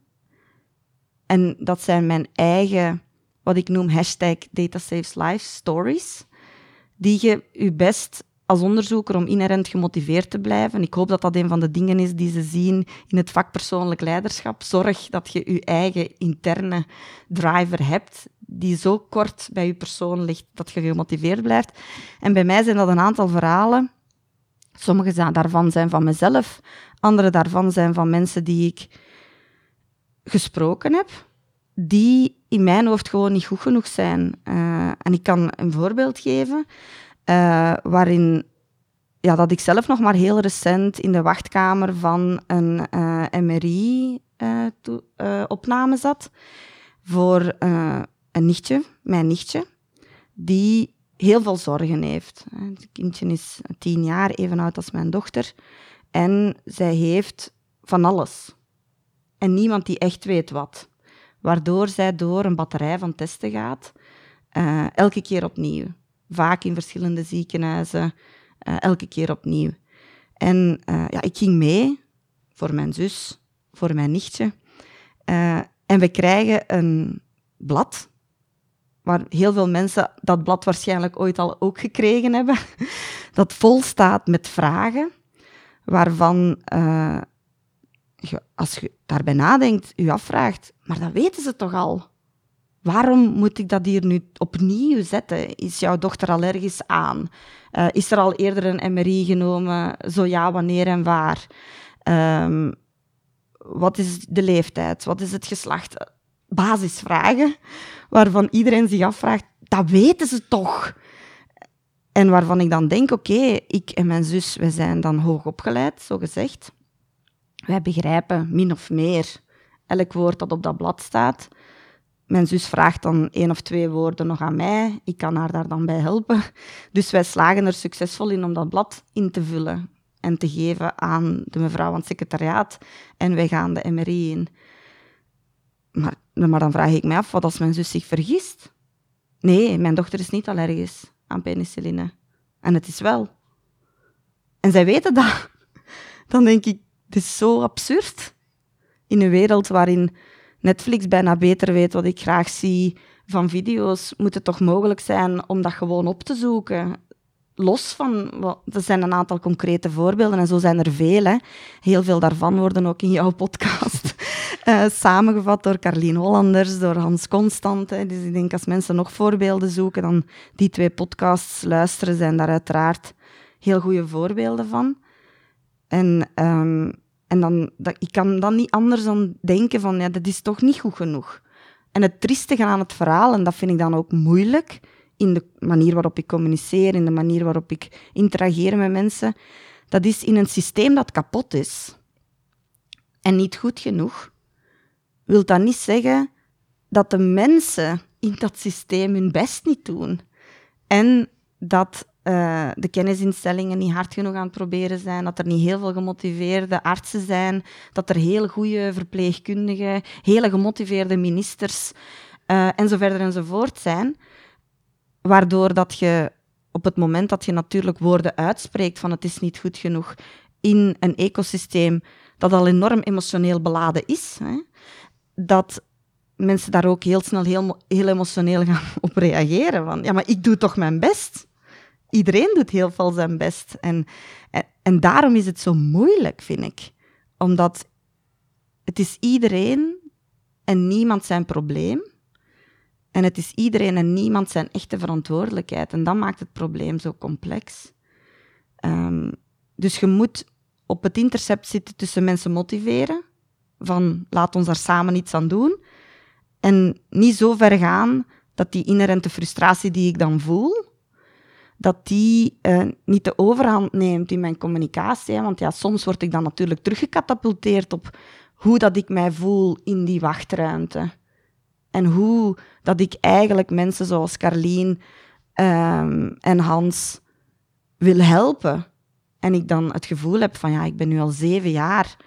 En dat zijn mijn eigen, wat ik noem hashtag Data Saves stories. Die je je best als onderzoeker om inherent gemotiveerd te blijven. Ik hoop dat dat een van de dingen is die ze zien in het vak persoonlijk leiderschap. Zorg dat je je eigen interne driver hebt, die zo kort bij je persoon ligt dat je gemotiveerd blijft. En bij mij zijn dat een aantal verhalen. Sommige daarvan zijn van mezelf, andere daarvan zijn van mensen die ik gesproken heb, die in mijn hoofd gewoon niet goed genoeg zijn. Uh, en ik kan een voorbeeld geven. Uh, waarin ja, dat ik zelf nog maar heel recent in de wachtkamer van een eh, MRI-opname zat voor een nichtje, mijn nichtje, die heel veel zorgen heeft. Het kindje is tien jaar, even oud als mijn dochter. En zij heeft van alles. En niemand die echt weet wat. Waardoor zij door een batterij van testen gaat, elke keer opnieuw vaak in verschillende ziekenhuizen, uh, elke keer opnieuw. En uh, ja, ik ging mee voor mijn zus, voor mijn nichtje. En we krijgen een blad, waar heel veel mensen dat blad waarschijnlijk ooit al ook gekregen hebben, dat vol staat met vragen, waarvan als je daarbij nadenkt, u afvraagt, maar dat weten ze toch al? Waarom moet ik dat hier nu opnieuw zetten? Is jouw dochter allergisch aan? Uh, is er al eerder een MRI genomen? Zo ja, wanneer en waar? Um, wat is de leeftijd? Wat is het geslacht? Basisvragen waarvan iedereen zich afvraagt, dat weten ze toch? En waarvan ik dan denk, oké, ik en mijn zus, we zijn dan hoog opgeleid, zo gezegd. Wij begrijpen min of meer elk woord dat op dat blad staat. Mijn zus vraagt dan één of twee woorden nog aan mij. Ik kan haar daar dan bij helpen. Dus wij slagen er succesvol in om dat blad in te vullen en te geven aan de mevrouw van het secretariaat. En wij gaan de MRI in. Maar, maar dan vraag ik me af, wat als mijn zus zich vergist? Nee, mijn dochter is niet allergisch aan penicilline. En het is wel. En zij weten dat. Dan denk ik, het is zo absurd. In een wereld waarin Netflix bijna beter weet wat ik graag zie van video's, moet het toch mogelijk zijn om dat gewoon op te zoeken. Los van, er zijn een aantal concrete voorbeelden en zo zijn er veel. Hè. Heel veel daarvan worden ook in jouw podcast uh, samengevat door Carlien Hollanders, door Hans Constant. Dus ik denk als mensen nog voorbeelden zoeken, dan die twee podcasts luisteren, zijn daar uiteraard heel goede voorbeelden van. En um, en dan, dat, ik kan dan niet anders dan denken van, ja, dat is toch niet goed genoeg. En het triestige aan het verhaal, en dat vind ik dan ook moeilijk, in de manier waarop ik communiceer, in de manier waarop ik interageer met mensen, dat is in een systeem dat kapot is en niet goed genoeg, wil dat niet zeggen dat de mensen in dat systeem hun best niet doen. En dat uh, de kennisinstellingen niet hard genoeg aan het proberen zijn, dat er niet heel veel gemotiveerde artsen zijn, dat er heel goede verpleegkundigen, hele gemotiveerde ministers uh, en enzovoort zijn. Waardoor dat je op het moment dat je natuurlijk woorden uitspreekt van het is niet goed genoeg in een ecosysteem dat al enorm emotioneel beladen is, hè, dat mensen daar ook heel snel heel, heel emotioneel gaan op reageren. Van, ja, maar ik doe toch mijn best iedereen doet heel veel zijn best. En, en, daarom is het zo moeilijk, vind ik. Omdat het is iedereen en niemand zijn probleem. En het is iedereen en niemand zijn echte verantwoordelijkheid. En dat maakt het probleem zo complex. Um, dus je moet op het intercept zitten tussen mensen motiveren. Van laat ons daar samen iets aan doen. En niet zo ver gaan dat die inherente frustratie die ik dan voel, dat die uh, niet de overhand neemt in mijn communicatie. Want ja, soms word ik dan natuurlijk teruggecatapulteerd op hoe dat ik mij voel in die wachtruimte. En hoe dat ik eigenlijk mensen zoals Carlien um, en Hans wil helpen. En ik dan het gevoel heb van, ja, ik ben nu al zeven jaar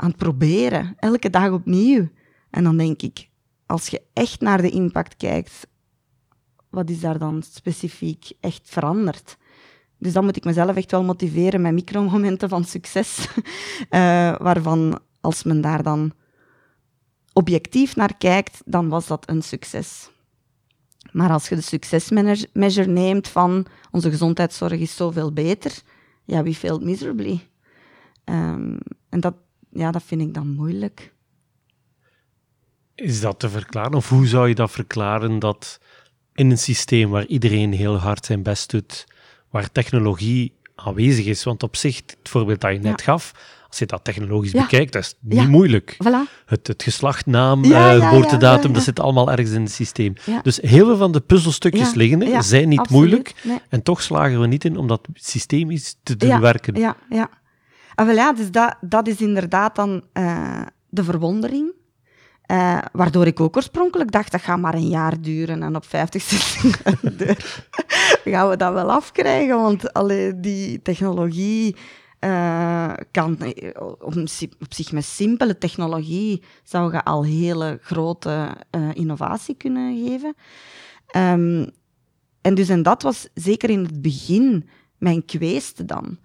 aan het proberen, elke dag opnieuw. En dan denk ik, als je echt naar de impact kijkt wat is daar dan specifiek echt veranderd? Dus dan moet ik mezelf echt wel motiveren met micromomenten van succes, waarvan als men daar dan objectief naar kijkt, dan was dat een succes. Maar als je de succesmeasure neemt van onze gezondheidszorg is zoveel beter, ja, wie failed miserably? Um, en dat, ja, dat vind ik dan moeilijk. Is dat te verklaren? Of hoe zou je dat verklaren dat in een systeem waar iedereen heel hard zijn best doet, waar technologie aanwezig is? Want op zich, het voorbeeld dat je net gaf, als je dat technologisch bekijkt, dat is niet moeilijk. Voilà. Het, het geslacht, naam, ja, uh, geboortedatum, dat zit allemaal ergens in het systeem. Dus heel veel van de puzzelstukjes liggen er, zijn niet moeilijk. En toch slagen we niet in om dat systemisch te doen werken. Ja, ja. Ah, ja, dus dat, dat is inderdaad dan uh, de verwondering. Uh, waardoor ik ook oorspronkelijk dacht, dat gaat maar een jaar duren. En op 50, 60 gaan we dat wel afkrijgen. Want allee, die technologie uh, kan op, op, zich met simpele technologie zou je al hele grote innovatie kunnen geven. Um, en dus en dat was zeker in het begin mijn kweeste dan.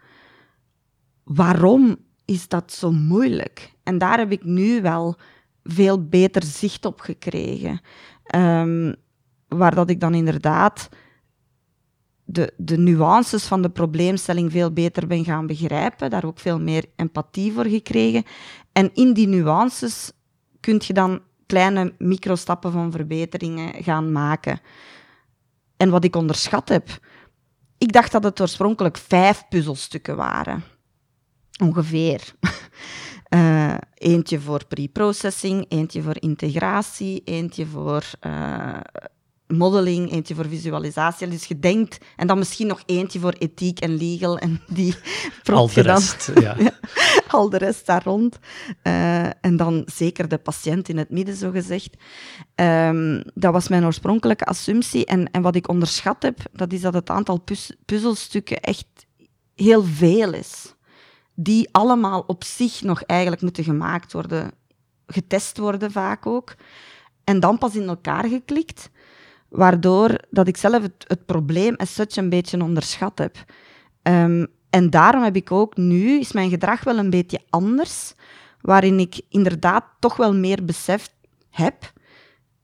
Waarom is dat zo moeilijk? En daar heb ik nu wel veel beter zicht op gekregen. Um, waar dat ik dan inderdaad de, de nuances van de probleemstelling veel beter ben gaan begrijpen, daar ook veel meer empathie voor gekregen. En in die nuances kun je dan kleine microstappen van verbeteringen gaan maken. En wat ik onderschat heb, ik dacht dat het oorspronkelijk vijf puzzelstukken waren. Ongeveer. Uh, eentje voor pre-processing, eentje voor integratie, eentje voor uh, modeling, eentje voor visualisatie. Dus je denkt, en dan misschien nog eentje voor ethiek en legal, en die Al de rest, ja. Al de rest daar rond. Uh, en dan zeker de patiënt in het midden, zo gezegd. Um, dat was mijn oorspronkelijke assumptie. En, en wat ik onderschat heb, dat is dat het aantal puzzelstukken echt heel veel is. Die allemaal op zich nog eigenlijk moeten gemaakt worden, getest worden vaak ook. En dan pas in elkaar geklikt waardoor dat ik zelf het, het probleem as such een beetje onderschat heb. Um, en daarom heb ik ook nu, is mijn gedrag wel een beetje anders, waarin ik inderdaad toch wel meer besef heb.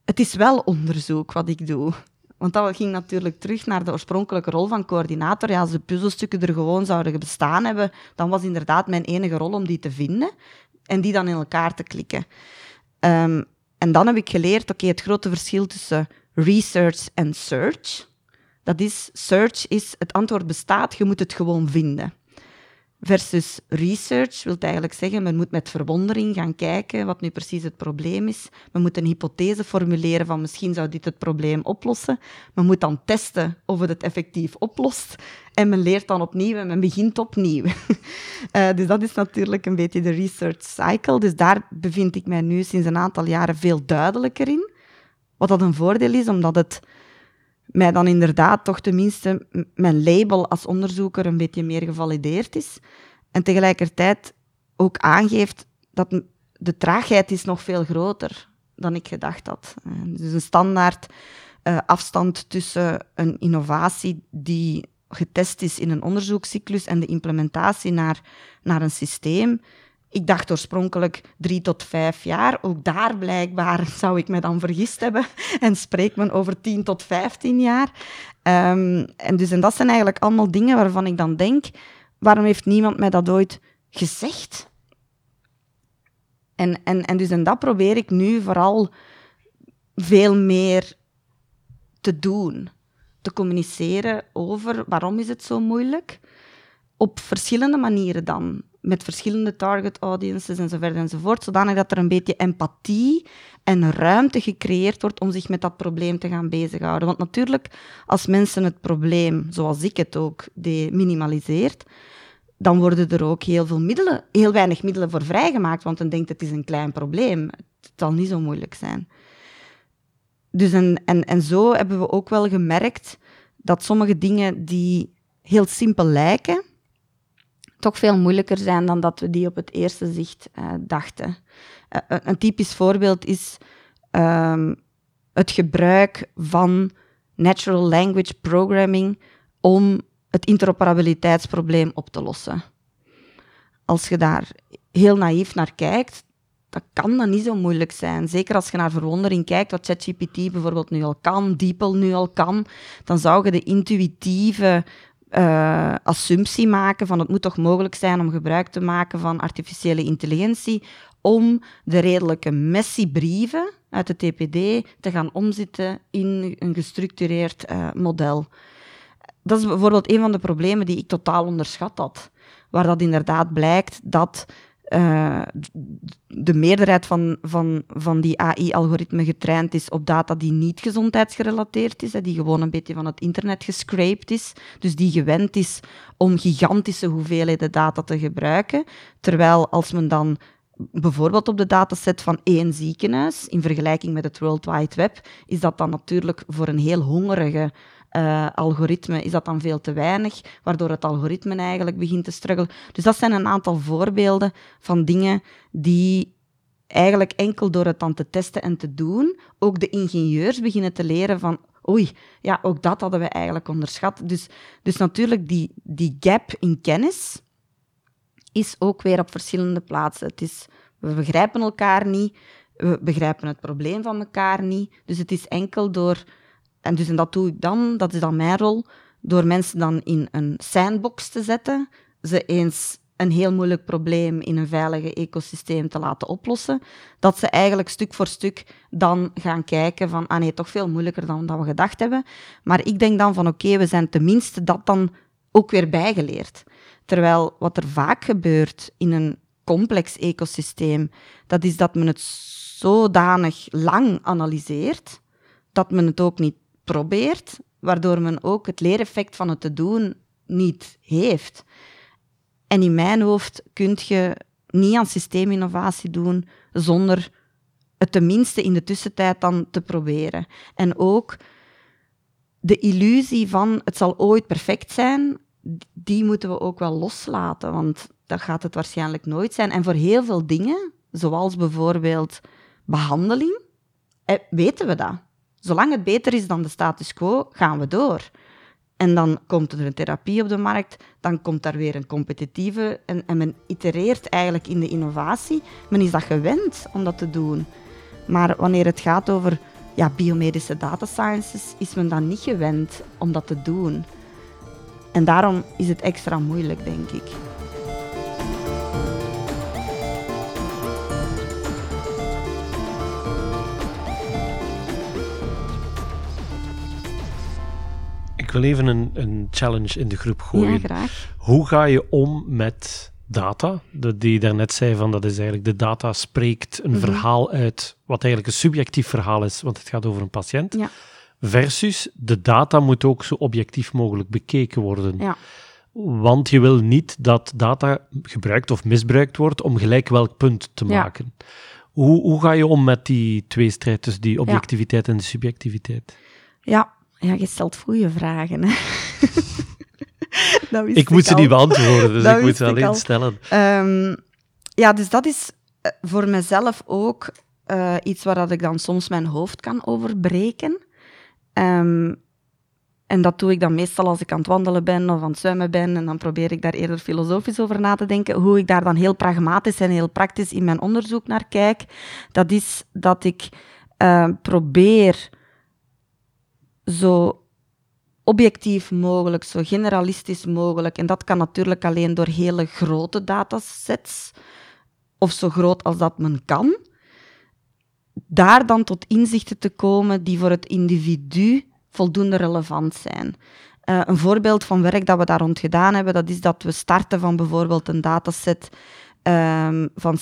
Het is wel onderzoek wat ik doe. Want dat ging natuurlijk terug naar de oorspronkelijke rol van coördinator. Ja, als de puzzelstukken er gewoon zouden bestaan hebben, dan was inderdaad mijn enige rol om die te vinden en die dan in elkaar te klikken. Um, en dan heb ik geleerd, oké, het grote verschil tussen research en search. Dat is, search is, het antwoord bestaat, je moet het gewoon vinden. Versus research wil eigenlijk zeggen, men moet met verwondering gaan kijken wat nu precies het probleem is. Men moet een hypothese formuleren van misschien zou dit het probleem oplossen. Men moet dan testen of het het effectief oplost. En men leert dan opnieuw en men begint opnieuw. uh, dus dat is natuurlijk een beetje de research cycle. Dus daar bevind ik mij nu sinds een aantal jaren veel duidelijker in. Wat dat een voordeel is, omdat het mij dan inderdaad toch tenminste mijn label als onderzoeker een beetje meer gevalideerd is. En tegelijkertijd ook aangeeft dat de traagheid is nog veel groter dan ik gedacht had. Dus een standaard uh, afstand tussen een innovatie die getest is in een onderzoekscyclus en de implementatie naar, naar een systeem ik dacht oorspronkelijk drie tot vijf jaar. Ook daar blijkbaar zou ik me dan vergist hebben. En spreekt men over tien tot vijftien jaar. Um, en, dus, en dat zijn eigenlijk allemaal dingen waarvan ik dan denk, waarom heeft niemand mij dat ooit gezegd? En, en, en dus en dat probeer ik nu vooral veel meer te doen. Te communiceren over waarom is het zo moeilijk. Op verschillende manieren dan met verschillende target audiences en zo verder enzovoort, zodanig dat er een beetje empathie en ruimte gecreëerd wordt om zich met dat probleem te gaan bezighouden. Want natuurlijk, als mensen het probleem, zoals ik het ook, minimaliseert, dan worden er ook heel veel middelen, heel weinig middelen voor vrijgemaakt, want men denkt het is een klein probleem. Het zal niet zo moeilijk zijn. Dus en, en, en zo hebben we ook wel gemerkt dat sommige dingen die heel simpel lijken, toch veel moeilijker zijn dan dat we die op het eerste zicht uh, dachten. Uh, een typisch voorbeeld is um, het gebruik van natural language programming om het interoperabiliteitsprobleem op te lossen. Als je daar heel naïef naar kijkt, dat kan dan niet zo moeilijk zijn. Zeker als je naar verwondering kijkt, wat ChatGPT bijvoorbeeld nu al kan, DeepL nu al kan, dan zou je de intuïtieve uh, assumptie maken van het moet toch mogelijk zijn om gebruik te maken van artificiële intelligentie om de redelijke messy brieven uit de TPD te gaan omzetten in een gestructureerd uh, model. Dat is bijvoorbeeld een van de problemen die ik totaal onderschat had. Waar dat inderdaad blijkt dat uh, de meerderheid van, van, van die AI-algoritme getraind is op data die niet gezondheidsgerelateerd is, die gewoon een beetje van het internet gescraped is, dus die gewend is om gigantische hoeveelheden data te gebruiken, terwijl als men dan bijvoorbeeld op de dataset van één ziekenhuis, in vergelijking met het World Wide Web, is dat dan natuurlijk voor een heel hongerige uh, algoritme is dat dan veel te weinig, waardoor het algoritme eigenlijk begint te struggelen. Dus dat zijn een aantal voorbeelden van dingen die eigenlijk enkel door het dan te testen en te doen, ook de ingenieurs beginnen te leren van oei, ja, ook dat hadden we eigenlijk onderschat. Dus, dus natuurlijk, die, die gap in kennis is ook weer op verschillende plaatsen. Het is, we begrijpen elkaar niet, we begrijpen het probleem van elkaar niet. Dus het is enkel door en dus en dat doe ik dan, dat is dan mijn rol, door mensen dan in een sandbox te zetten, ze eens een heel moeilijk probleem in een veilige ecosysteem te laten oplossen, dat ze eigenlijk stuk voor stuk dan gaan kijken van, ah nee, toch veel moeilijker dan we gedacht hebben. Maar ik denk dan van, oké, we zijn tenminste dat dan ook weer bijgeleerd. Terwijl wat er vaak gebeurt in een complex ecosysteem, dat is dat men het zodanig lang analyseert, dat men het ook niet probeert, waardoor men ook het leereffect van het te doen niet heeft. En in mijn hoofd kun je niet aan systeeminnovatie doen zonder het tenminste in de tussentijd dan te proberen. En ook de illusie van het zal ooit perfect zijn, die moeten we ook wel loslaten, want dat gaat het waarschijnlijk nooit zijn. En voor heel veel dingen, zoals bijvoorbeeld behandeling, eh, weten we dat. Zolang het beter is dan de status quo, gaan we door. En dan komt er een therapie op de markt, dan komt daar weer een competitieve en, en men itereert eigenlijk in de innovatie. Men is dat gewend om dat te doen. Maar wanneer het gaat over ja, biomedische data sciences, is men dan niet gewend om dat te doen. En daarom is het extra moeilijk, denk ik. Ik wil even een, een challenge in de groep gooien. Ja, graag. Hoe ga je om met data? De, die je daarnet zei, van dat is eigenlijk de data spreekt een mhm. verhaal uit, wat eigenlijk een subjectief verhaal is, want het gaat over een patiënt. Ja. Versus de data moet ook zo objectief mogelijk bekeken worden. Ja. Want je wil niet dat data gebruikt of misbruikt wordt om gelijk welk punt te maken. Hoe, hoe ga je om met die tweestrijd tussen die objectiviteit en de subjectiviteit? Ja, ja, je stelt goede vragen. Hè? ik moet ze niet beantwoorden, dus ik moet ze alleen stellen. Um, ja, dus dat is eh, voor mezelf ook uh, iets waar dat ik dan soms mijn hoofd kan overbreken. Um, en dat doe ik dan meestal als ik aan het wandelen ben of aan het zwemmen ben. En dan probeer ik daar eerder filosofisch over na te denken. Hoe ik daar dan heel pragmatisch en heel praktisch in mijn onderzoek naar kijk. Dat is dat ik uh, probeer zo objectief mogelijk, zo generalistisch mogelijk. En dat kan natuurlijk alleen door hele grote datasets, of zo groot als dat men kan. Daar dan tot inzichten te komen die voor het individu voldoende relevant zijn. Uh, een voorbeeld van werk dat we daar rond gedaan hebben, dat is dat we starten van bijvoorbeeld een dataset um, van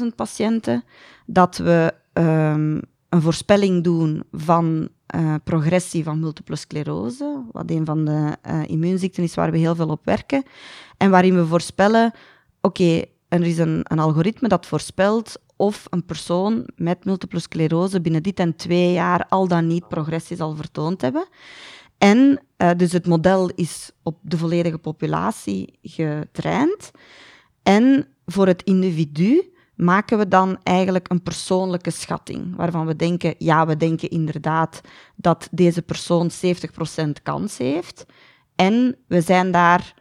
70.000 patiënten, dat we um, een voorspelling doen van uh, progressie van multiple sclerose, wat een van de uh, immuunziekten is waar we heel veel op werken, en waarin we voorspellen, oké, er is een, een algoritme dat voorspelt of een persoon met multiple sclerose binnen dit en twee jaar al dan niet progressie zal vertoond hebben. En uh, dus het model is op de volledige populatie getraind. En voor het individu maken we dan eigenlijk een persoonlijke schatting, waarvan we denken, ja, we denken inderdaad dat deze persoon 70% kans heeft. En we zijn daar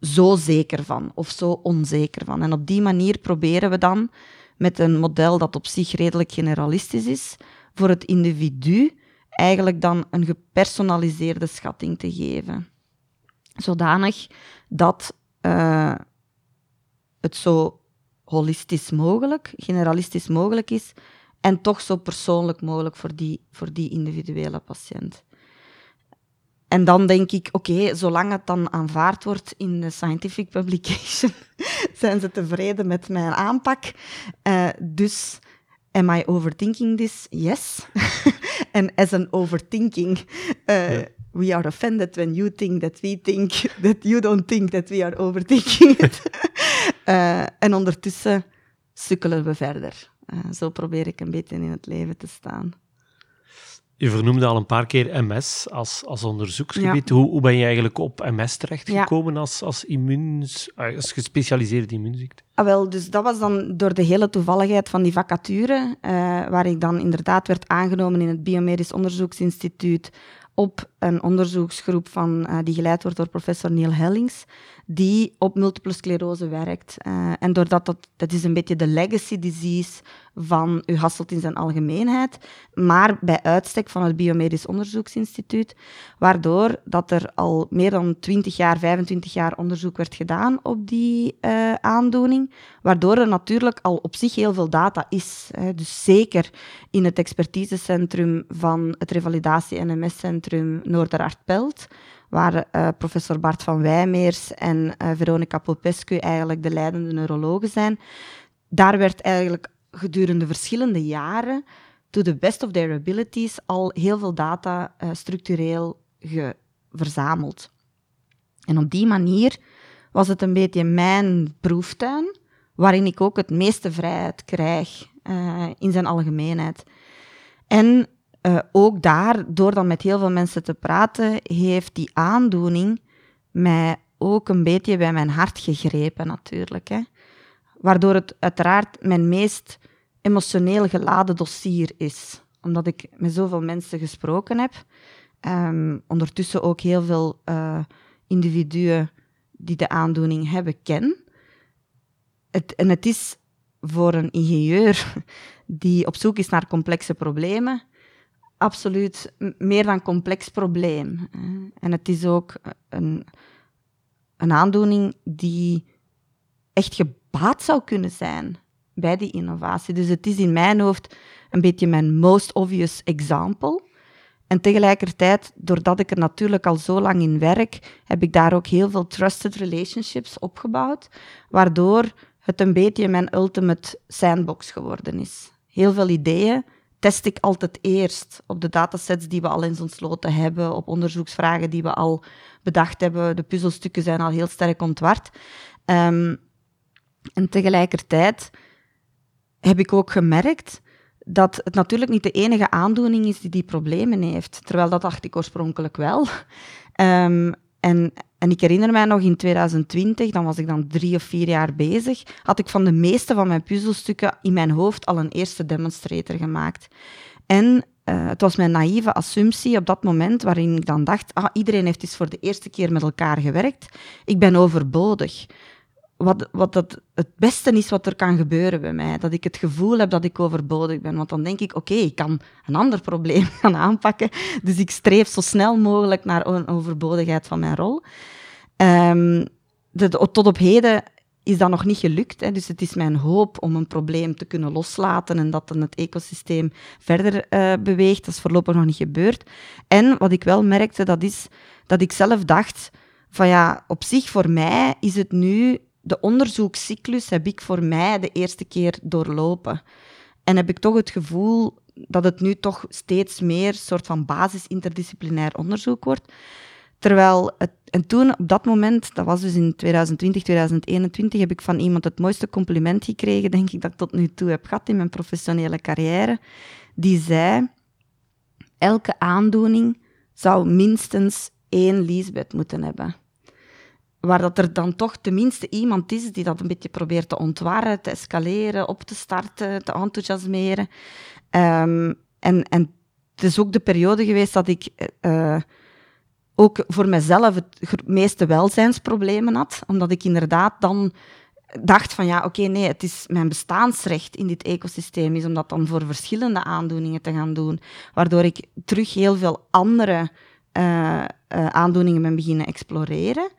zo zeker van of zo onzeker van. En op die manier proberen we dan met een model dat op zich redelijk generalistisch is, voor het individu eigenlijk dan een gepersonaliseerde schatting te geven. Zodanig dat uh, het zo holistisch mogelijk, generalistisch mogelijk is en toch zo persoonlijk mogelijk voor die, voor die individuele patiënt. En dan denk ik, oké, zolang het dan aanvaard wordt in de scientific publication, zijn ze tevreden met mijn aanpak. Uh, dus, am I overthinking this? Yes. En as an overthinking, uh, we are offended when you think that we think that you don't think that we are overthinking it. uh, en ondertussen sukkelen we verder. Uh, zo probeer ik een beetje in het leven te staan. Je vernoemde al een paar keer MS als, als onderzoeksgebied. Hoe, hoe ben je eigenlijk op MS terechtgekomen ja. als, als, immuuns, als gespecialiseerde immuunziekte? Ah, wel, dus dat was dan door de hele toevalligheid van die vacature, uh, waar ik dan inderdaad werd aangenomen in het Biomedisch Onderzoeksinstituut op een onderzoeksgroep van, uh, die geleid wordt door professor Neil Hellings, die op multiple sclerose werkt. Uh, en doordat dat, dat is een beetje de legacy disease van u Hasselt in zijn algemeenheid, maar bij uitstek van het Biomedisch Onderzoeksinstituut, waardoor dat er al meer dan 20 jaar, 25 jaar onderzoek werd gedaan op die uh, aandoening, waardoor er natuurlijk al op zich heel veel data is. Hè. Dus zeker in het expertisecentrum van het Revalidatie-NMS-centrum Noorderartpelt, waar uh, professor Bart van Wijmeers en uh, Veronica Popescu eigenlijk de leidende neurologen zijn. Daar werd eigenlijk gedurende verschillende jaren, to the best of their abilities, al heel veel data uh, structureel verzameld. En op die manier was het een beetje mijn proeftuin, waarin ik ook het meeste vrijheid krijg uh, in zijn algemeenheid. En uh, ook daar, door dan met heel veel mensen te praten, heeft die aandoening mij ook een beetje bij mijn hart gegrepen, natuurlijk. Hè. Waardoor het uiteraard mijn meest emotioneel geladen dossier is. Omdat ik met zoveel mensen gesproken heb. Um, ondertussen ook heel veel uh, individuen die de aandoening hebben ken. Het, en het is voor een ingenieur die op zoek is naar complexe problemen, absoluut meer dan complex probleem. En het is ook een, een aandoening die echt gebaat zou kunnen zijn bij die innovatie. Dus het is in mijn hoofd een beetje mijn most obvious example. En tegelijkertijd, doordat ik er natuurlijk al zo lang in werk, heb ik daar ook heel veel trusted relationships opgebouwd, waardoor het een beetje mijn ultimate sandbox geworden is. Heel veel ideeën test ik altijd eerst op de datasets die we al in zo'n sloten hebben, op onderzoeksvragen die we al bedacht hebben. De puzzelstukken zijn al heel sterk ontward. Um, en tegelijkertijd heb ik ook gemerkt dat het natuurlijk niet de enige aandoening is die die problemen heeft. Terwijl dat dacht ik oorspronkelijk wel. Um, en, en ik herinner mij nog in 2020, dan was ik dan drie of vier jaar bezig, had ik van de meeste van mijn puzzelstukken in mijn hoofd al een eerste demonstrator gemaakt. En uh, het was mijn naïeve assumptie op dat moment, waarin ik dan dacht, ah, iedereen heeft eens voor de eerste keer met elkaar gewerkt, ik ben overbodig wat, wat dat het beste is wat er kan gebeuren bij mij. Dat ik het gevoel heb dat ik overbodig ben. Want dan denk ik, oké, ik kan een ander probleem gaan aanpakken. Dus ik streef zo snel mogelijk naar een overbodigheid van mijn rol. De, tot op heden is dat nog niet gelukt. Hè. Dus het is mijn hoop om een probleem te kunnen loslaten en dat dan het ecosysteem verder uh, beweegt. Dat is voorlopig nog niet gebeurd. En wat ik wel merkte, dat is dat ik zelf dacht van ja, op zich voor mij is het nu de onderzoekscyclus heb ik voor mij de eerste keer doorlopen. En heb ik toch het gevoel dat het nu toch steeds meer soort van basis-interdisciplinair onderzoek wordt. Terwijl, het, en toen, op dat moment, dat was dus in 2020, 2021, heb ik van iemand het mooiste compliment gekregen, denk ik, dat ik tot nu toe heb gehad in mijn professionele carrière. Die zei, elke aandoening zou minstens één Lisbeth moeten hebben waar dat er dan toch tenminste iemand is die dat een beetje probeert te ontwarren, te escaleren, op te starten, te enthousiasmeren. Um, en, en het is ook de periode geweest dat ik uh, ook voor mezelf het meeste welzijnsproblemen had, omdat ik inderdaad dan dacht van ja, oké, nee, het is mijn bestaansrecht in dit ecosysteem is om dat dan voor verschillende aandoeningen te gaan doen, waardoor ik terug heel veel andere uh, aandoeningen ben beginnen exploreren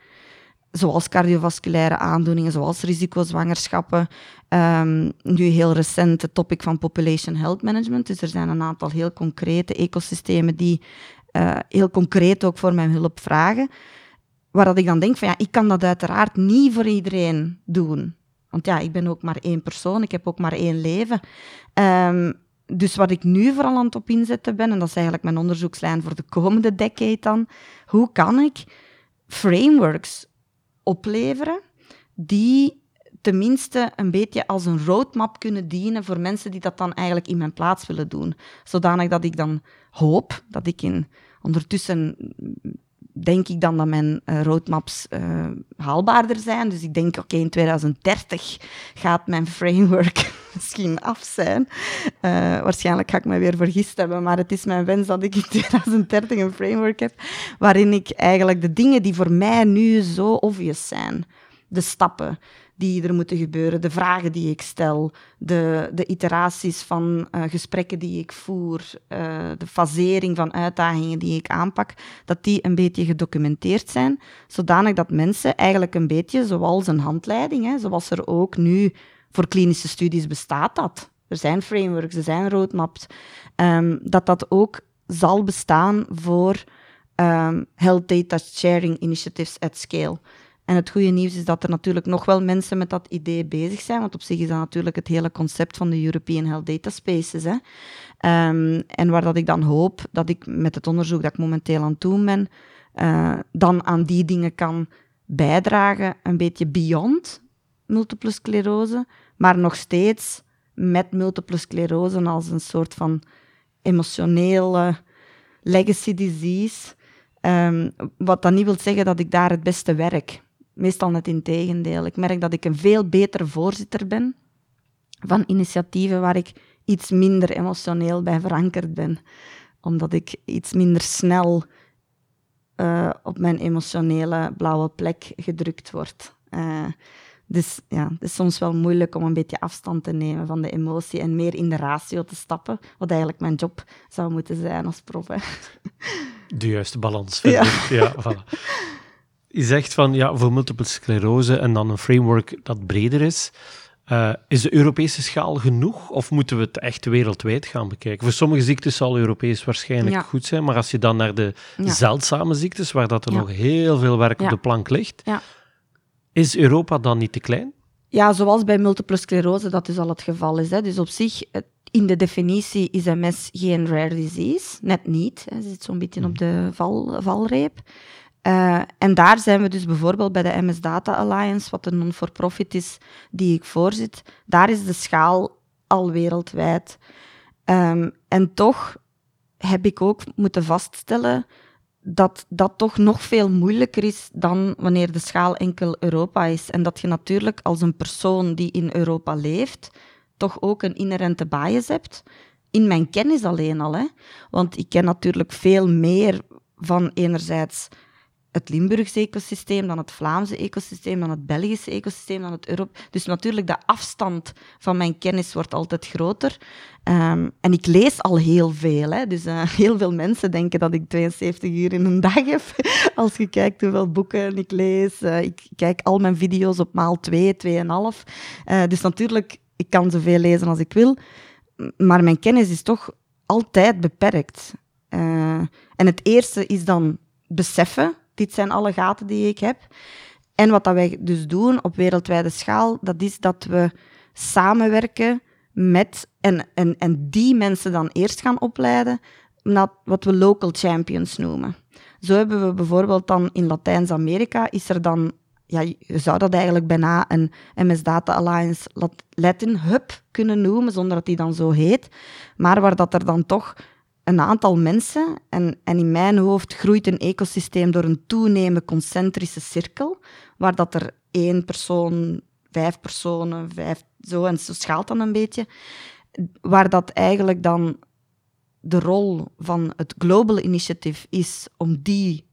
zoals cardiovasculaire aandoeningen, zoals risicozwangerschappen. Um, nu heel recent het topic van population health management. Dus er zijn een aantal heel concrete ecosystemen die uh, heel concreet ook voor mijn hulp vragen. Waar dat ik dan denk van ja, ik kan dat uiteraard niet voor iedereen doen. Want ja, ik ben ook maar één persoon, ik heb ook maar één leven. Um, dus wat ik nu vooral aan het op inzetten ben, en dat is eigenlijk mijn onderzoekslijn voor de komende decade dan, hoe kan ik frameworks opleveren die tenminste een beetje als een roadmap kunnen dienen voor mensen die dat dan eigenlijk in mijn plaats willen doen. Zodanig dat ik dan hoop dat ik in ondertussen denk ik dan dat mijn uh, roadmaps uh, haalbaarder zijn. Dus ik denk, oké, in 2030 gaat mijn framework misschien af zijn. Uh, waarschijnlijk ga ik me weer vergist hebben, maar het is mijn wens dat ik in 2030 een framework heb waarin ik eigenlijk de dingen die voor mij nu zo obvious zijn, de stappen, die er moeten gebeuren, de vragen die ik stel, de, de iteraties van uh, gesprekken die ik voer, uh, de fasering van uitdagingen die ik aanpak, dat die een beetje gedocumenteerd zijn, zodanig dat mensen eigenlijk een beetje zoals een handleiding, hè, zoals er ook nu voor klinische studies bestaat dat. Er zijn frameworks, er zijn roadmaps, um, dat dat ook zal bestaan voor um, health data sharing initiatives at scale. En het goede nieuws is dat er natuurlijk nog wel mensen met dat idee bezig zijn, want op zich is dat natuurlijk het hele concept van de European Health Data Spaces. Hè. Um, en waar dat ik dan hoop dat ik met het onderzoek dat ik momenteel aan het doen ben, uh, dan aan die dingen kan bijdragen, een beetje beyond multiple sclerose, maar nog steeds met multiple sclerose als een soort van emotionele legacy disease. Um, wat dan niet wil zeggen dat ik daar het beste werk meestal net in tegendeel. Ik merk dat ik een veel betere voorzitter ben van initiatieven waar ik iets minder emotioneel bij verankerd ben. Omdat ik iets minder snel uh, op mijn emotionele blauwe plek gedrukt word. Uh, dus ja, het is soms wel moeilijk om een beetje afstand te nemen van de emotie en meer in de ratio te stappen, wat eigenlijk mijn job zou moeten zijn als prof. Hè. De juiste balans vinden. Ja. ja voilà je zegt van ja, voor multiple sclerose en dan een framework dat breder is. Uh, is de Europese schaal genoeg of moeten we het echt wereldwijd gaan bekijken? Voor sommige ziektes zal Europees waarschijnlijk goed zijn, maar als je dan naar de zeldzame ziektes, waar dat er nog heel veel werk op de plank ligt, is Europa dan niet te klein? Ja, zoals bij multiple sclerose dat dus al het geval is. Hè. Dus op zich, in de definitie is MS geen rare disease, net niet. Hè. zit zo'n beetje op de val, valreep. Uh, en daar zijn we dus bijvoorbeeld bij de MS Data Alliance, wat een non-for-profit is die ik voorzit. Daar is de schaal al wereldwijd. Um, en toch heb ik ook moeten vaststellen dat dat toch nog veel moeilijker is dan wanneer de schaal enkel Europa is. En dat je natuurlijk als een persoon die in Europa leeft, toch ook een inherente bias hebt. In mijn kennis alleen al. Hè? Want ik ken natuurlijk veel meer van enerzijds het Limburgse ecosysteem, dan het Vlaamse ecosysteem, dan het Belgische ecosysteem, dan het Europe. Dus natuurlijk, de afstand van mijn kennis wordt altijd groter. Um, en ik lees al heel veel. Hè. Dus uh, heel veel mensen denken dat ik 72 uur in een dag heb. Als je kijkt hoeveel boeken ik lees. Uh, ik kijk al mijn video's op maal 2, 2,5. Uh, dus natuurlijk, ik kan zoveel lezen als ik wil. Maar mijn kennis is toch altijd beperkt. Uh, en het eerste is dan beseffen dit zijn alle gaten die ik heb. En wat dat wij dus doen op wereldwijde schaal, dat is dat we samenwerken met, en, en, en die mensen dan eerst gaan opleiden, naar wat we local champions noemen. Zo hebben we bijvoorbeeld dan in Latijns-Amerika, is er dan, ja, je zou dat eigenlijk bijna een MS Data Alliance Latin Hub kunnen noemen, zonder dat die dan zo heet, maar waar dat er dan toch een aantal mensen, en, en in mijn hoofd groeit een ecosysteem door een toenemende concentrische cirkel, waar dat er één persoon, vijf personen, vijf, zo, en zo schaalt dan een beetje, waar dat eigenlijk dan de rol van het Global Initiative is om die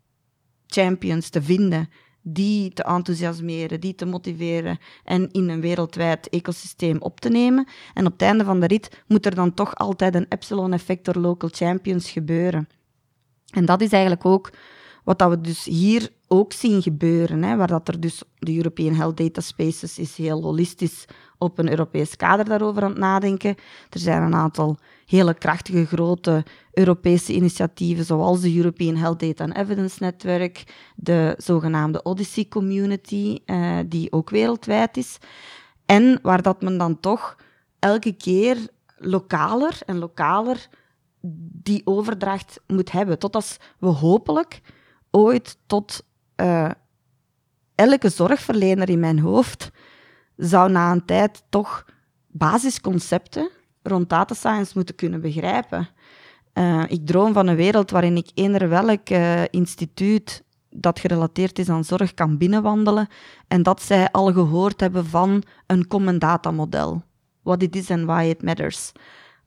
champions te vinden die te enthousiasmeren, die te motiveren en in een wereldwijd ecosysteem op te nemen. En op het einde van de rit moet er dan toch altijd een epsilon-effect door local champions gebeuren. En dat is eigenlijk ook wat dat we dus hier ook zien gebeuren, hè, waar dat er dus de European Health Data Spaces is heel holistisch op een Europees kader daarover aan het nadenken. Er zijn een aantal hele krachtige grote Europese initiatieven, zoals de European Health Data and Evidence Network, de zogenaamde Odyssey Community, eh, die ook wereldwijd is. En waar dat men dan toch elke keer lokaler en lokaler die overdracht moet hebben. Tot als we hopelijk ooit tot uh, elke zorgverlener in mijn hoofd zou na een tijd toch basisconcepten rond data science moeten kunnen begrijpen. Uh, ik droom van een wereld waarin ik eender welk uh, instituut dat gerelateerd is aan zorg kan binnenwandelen en dat zij al gehoord hebben van een common data model. What it is and why it matters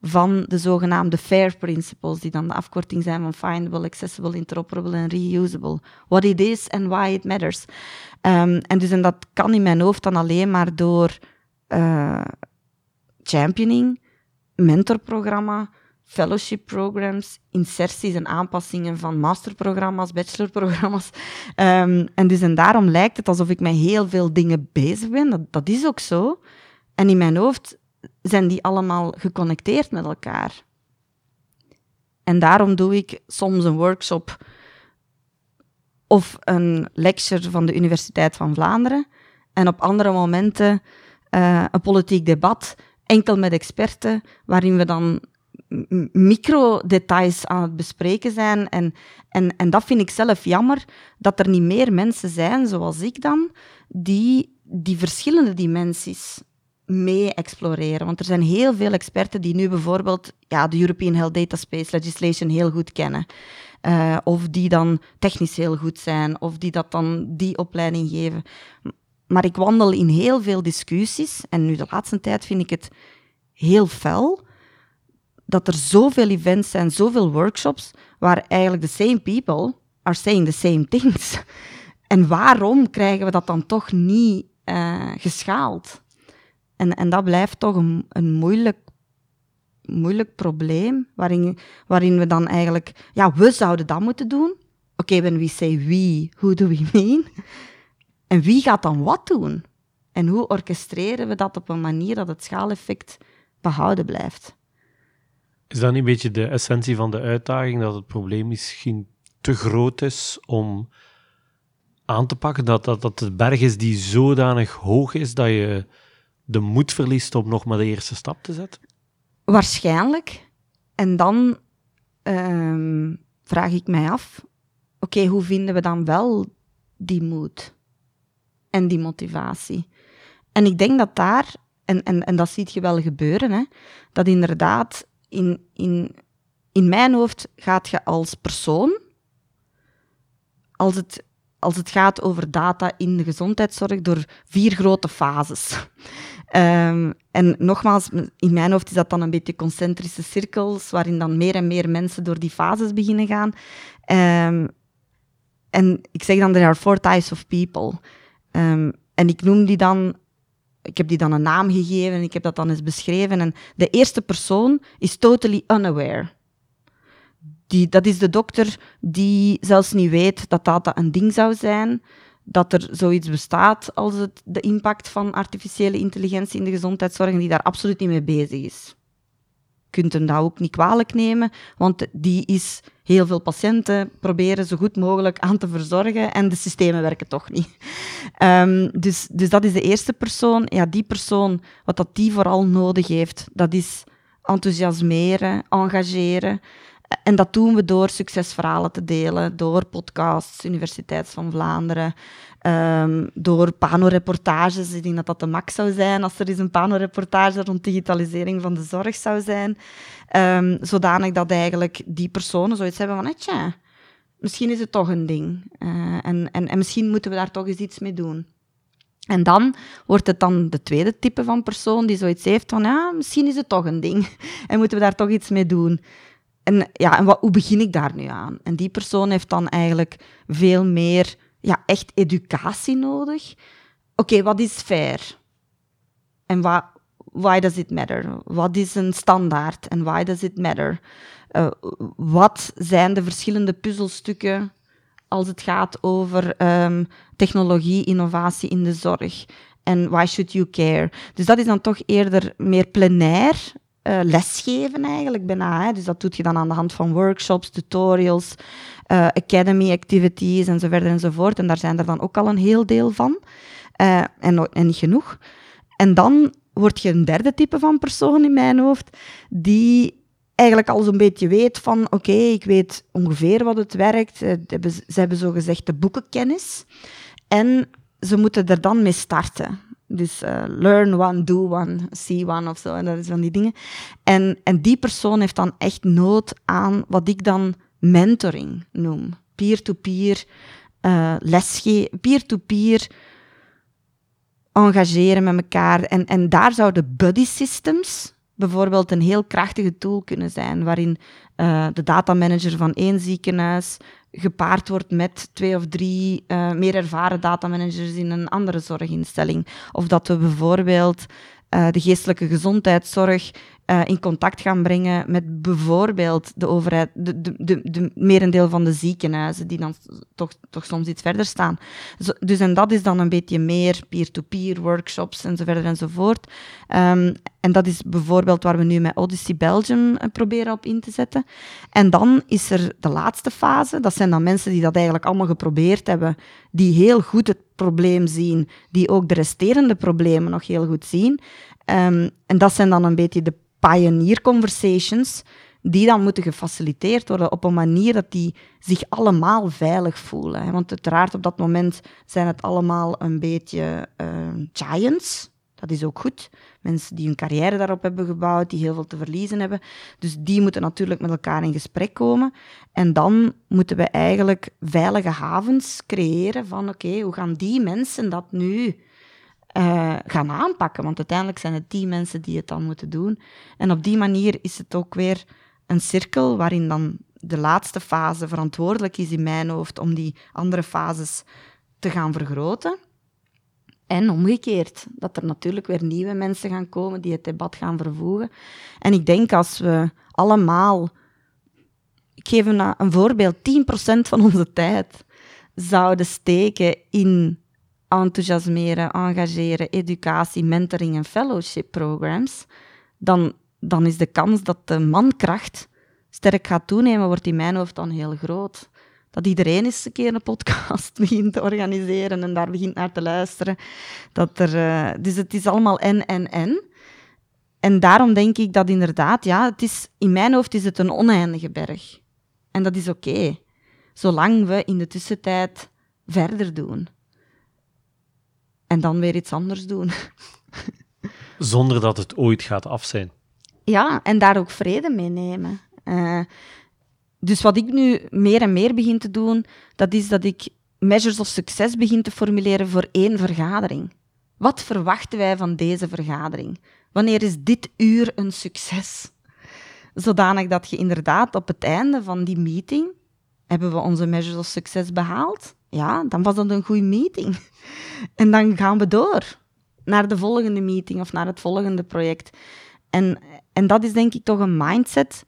van de zogenaamde FAIR principles, die dan de afkorting zijn van Findable, Accessible, Interoperable en Reusable. What it is and why it matters. Um, en, dus, en dat kan in mijn hoofd dan alleen maar door uh, championing, mentorprogramma, fellowship programs, inserties en aanpassingen van masterprogramma's, bachelorprogramma's. Um, en dus en daarom lijkt het alsof ik met heel veel dingen bezig ben. Dat, dat is ook zo. En in mijn hoofd zijn die allemaal geconnecteerd met elkaar. En daarom doe ik soms een workshop of een lecture van de Universiteit van Vlaanderen en op andere momenten uh, een politiek debat, enkel met experten, waarin we dan micro-details aan het bespreken zijn. En, en, en dat vind ik zelf jammer, dat er niet meer mensen zijn, zoals ik dan, die die verschillende dimensies mee exploreren. Want er zijn heel veel experten die nu bijvoorbeeld ja, de European Health Data Space Legislation heel goed kennen. Uh, of die dan technisch heel goed zijn, of die dat dan die opleiding geven. Maar ik wandel in heel veel discussies, en nu de laatste tijd vind ik het heel fel, dat er zoveel events zijn, zoveel workshops, waar eigenlijk the same people are saying the same things. En waarom krijgen we dat dan toch niet uh, geschaald? En, en dat blijft toch een, een moeilijk, moeilijk probleem, waarin, waarin we dan eigenlijk... Ja, we zouden dat moeten doen. Oké, when we say we, who do we mean? En wie gaat dan wat doen? En hoe orchestreren we dat op een manier dat het schaaleffect behouden blijft? Is dat niet een beetje de essentie van de uitdaging, dat het probleem misschien te groot is om aan te pakken? Dat, dat, dat de berg is die zodanig hoog is dat je de moed verliest om nog maar de eerste stap te zetten? Waarschijnlijk. En dan um, vraag ik mij af, oké, hoe vinden we dan wel die moed en die motivatie? En ik denk dat daar, en, en, en dat ziet je wel gebeuren, hè, dat inderdaad in, in, in mijn hoofd gaat je als persoon, als het, als het gaat over data in de gezondheidszorg, door vier grote fases. Um, en nogmaals, in mijn hoofd is dat dan een beetje concentrische cirkels, waarin dan meer en meer mensen door die fases beginnen gaan. Um, en ik zeg dan, there are four types of people. Um, en ik noem die dan, ik heb die dan een naam gegeven en ik heb dat dan eens beschreven. En de eerste persoon is totally unaware. Die, dat is de dokter die zelfs niet weet dat dat een ding zou zijn dat er zoiets bestaat als het, de impact van artificiële intelligentie in de gezondheidszorg en die daar absoluut niet mee bezig is. Je kunt hem dat ook niet kwalijk nemen, want die is heel veel patiënten proberen zo goed mogelijk aan te verzorgen en de systemen werken toch niet. Um, dus, dus dat is de eerste persoon. Ja, die persoon, wat dat die vooral nodig heeft, dat is enthousiasmeren, engageren. En dat doen we door succesverhalen te delen, door podcasts, Universiteit van Vlaanderen, um, door panoreportages. Ik denk dat dat de max zou zijn als er eens een panoreportage rond digitalisering van de zorg zou zijn. Um, zodanig dat eigenlijk die personen zoiets hebben van, tja, misschien is het toch een ding. Uh, en, en, en misschien moeten we daar toch eens iets mee doen. En dan wordt het dan de tweede type van persoon die zoiets heeft van, ja, misschien is het toch een ding. En moeten we daar toch iets mee doen. En ja, en hoe begin ik daar nu aan? En die persoon heeft dan eigenlijk veel meer ja, echt educatie nodig. Oké, wat is fair? En why does it matter? Wat is een standaard en why does it matter? Uh, wat zijn de verschillende puzzelstukken als het gaat over um, technologie, innovatie in de zorg? En why should you care? Dus dat is dan toch eerder meer plenair uh, lesgeven eigenlijk bijna. Dus dat doe je dan aan de hand van workshops, tutorials, uh, academy activities en zo verder enzovoort. En daar zijn er dan ook al een heel deel van. Uh, en, en niet genoeg. En dan word je een derde type van persoon in mijn hoofd, die eigenlijk al zo'n beetje weet van, oké, ik weet ongeveer wat het werkt. Ze hebben zogezegd de boekenkennis. En ze moeten er dan mee starten. Dus uh, learn one, do one, see one of zo. En dat is van die dingen. En, en die persoon heeft dan echt nood aan wat ik dan mentoring noem. Peer-to-peer uh, lesgeven, peer-to-peer engageren met elkaar. En, en daar zouden buddy systems bijvoorbeeld een heel krachtige tool kunnen zijn, waarin uh, de datamanager van één ziekenhuis gepaard wordt met twee of drie uh, meer ervaren datamanagers in een andere zorginstelling. Of dat we bijvoorbeeld uh, de geestelijke gezondheidszorg uh, in contact gaan brengen met bijvoorbeeld de overheid, de, de, de, de merendeel van de ziekenhuizen, die dan toch, toch soms iets verder staan. Dus en dat is dan een beetje meer peer-to-peer workshops en zo verder enzovoort. Um, en dat is bijvoorbeeld waar we nu met Odyssey Belgium uh, proberen op in te zetten. En dan is er de laatste fase. Dat zijn dan mensen die dat eigenlijk allemaal geprobeerd hebben, die heel goed het probleem zien, die ook de resterende problemen nog heel goed zien. Um, en dat zijn dan een beetje de pioneer conversations, die dan moeten gefaciliteerd worden op een manier dat die zich allemaal veilig voelen. Want uiteraard op dat moment zijn het allemaal een beetje uh, giants. Dat is ook goed. Mensen die hun carrière daarop hebben gebouwd, die heel veel te verliezen hebben. Dus die moeten natuurlijk met elkaar in gesprek komen. En dan moeten we eigenlijk veilige havens creëren van oké, hoe gaan die mensen dat nu uh, gaan aanpakken. Want uiteindelijk zijn het die mensen die het dan moeten doen. En op die manier is het ook weer een cirkel waarin dan de laatste fase verantwoordelijk is in mijn hoofd om die andere fases te gaan vergroten. En omgekeerd, dat er natuurlijk weer nieuwe mensen gaan komen die het debat gaan vervoegen. En ik denk als we allemaal, ik geef een, een voorbeeld, 10% van onze tijd zouden steken in enthousiasmeren, engageren, educatie, mentoring en fellowship programs, dan, dan is de kans dat de mankracht sterk gaat toenemen, wordt in mijn hoofd dan heel groot. Dat iedereen eens een keer een podcast begint te organiseren en daar begint naar te luisteren. Dat er, uh, dus het is allemaal en, en, en. En daarom denk ik dat inderdaad, ja, het is, in mijn hoofd is het een oneindige berg. En dat is oké, zolang we in de tussentijd verder doen en dan weer iets anders doen. Zonder dat het ooit gaat af zijn. Ja, en daar ook vrede mee nemen. Uh, dus wat ik nu meer en meer begin te doen, dat is dat ik measures of succes begin te formuleren voor één vergadering. Wat verwachten wij van deze vergadering? Wanneer is dit uur een succes? Zodanig dat je inderdaad op het einde van die meeting, hebben we onze measures of succes behaald? Ja, dan was dat een goede meeting. En dan gaan we door naar de volgende meeting of naar het volgende project. En, en dat is denk ik toch een mindset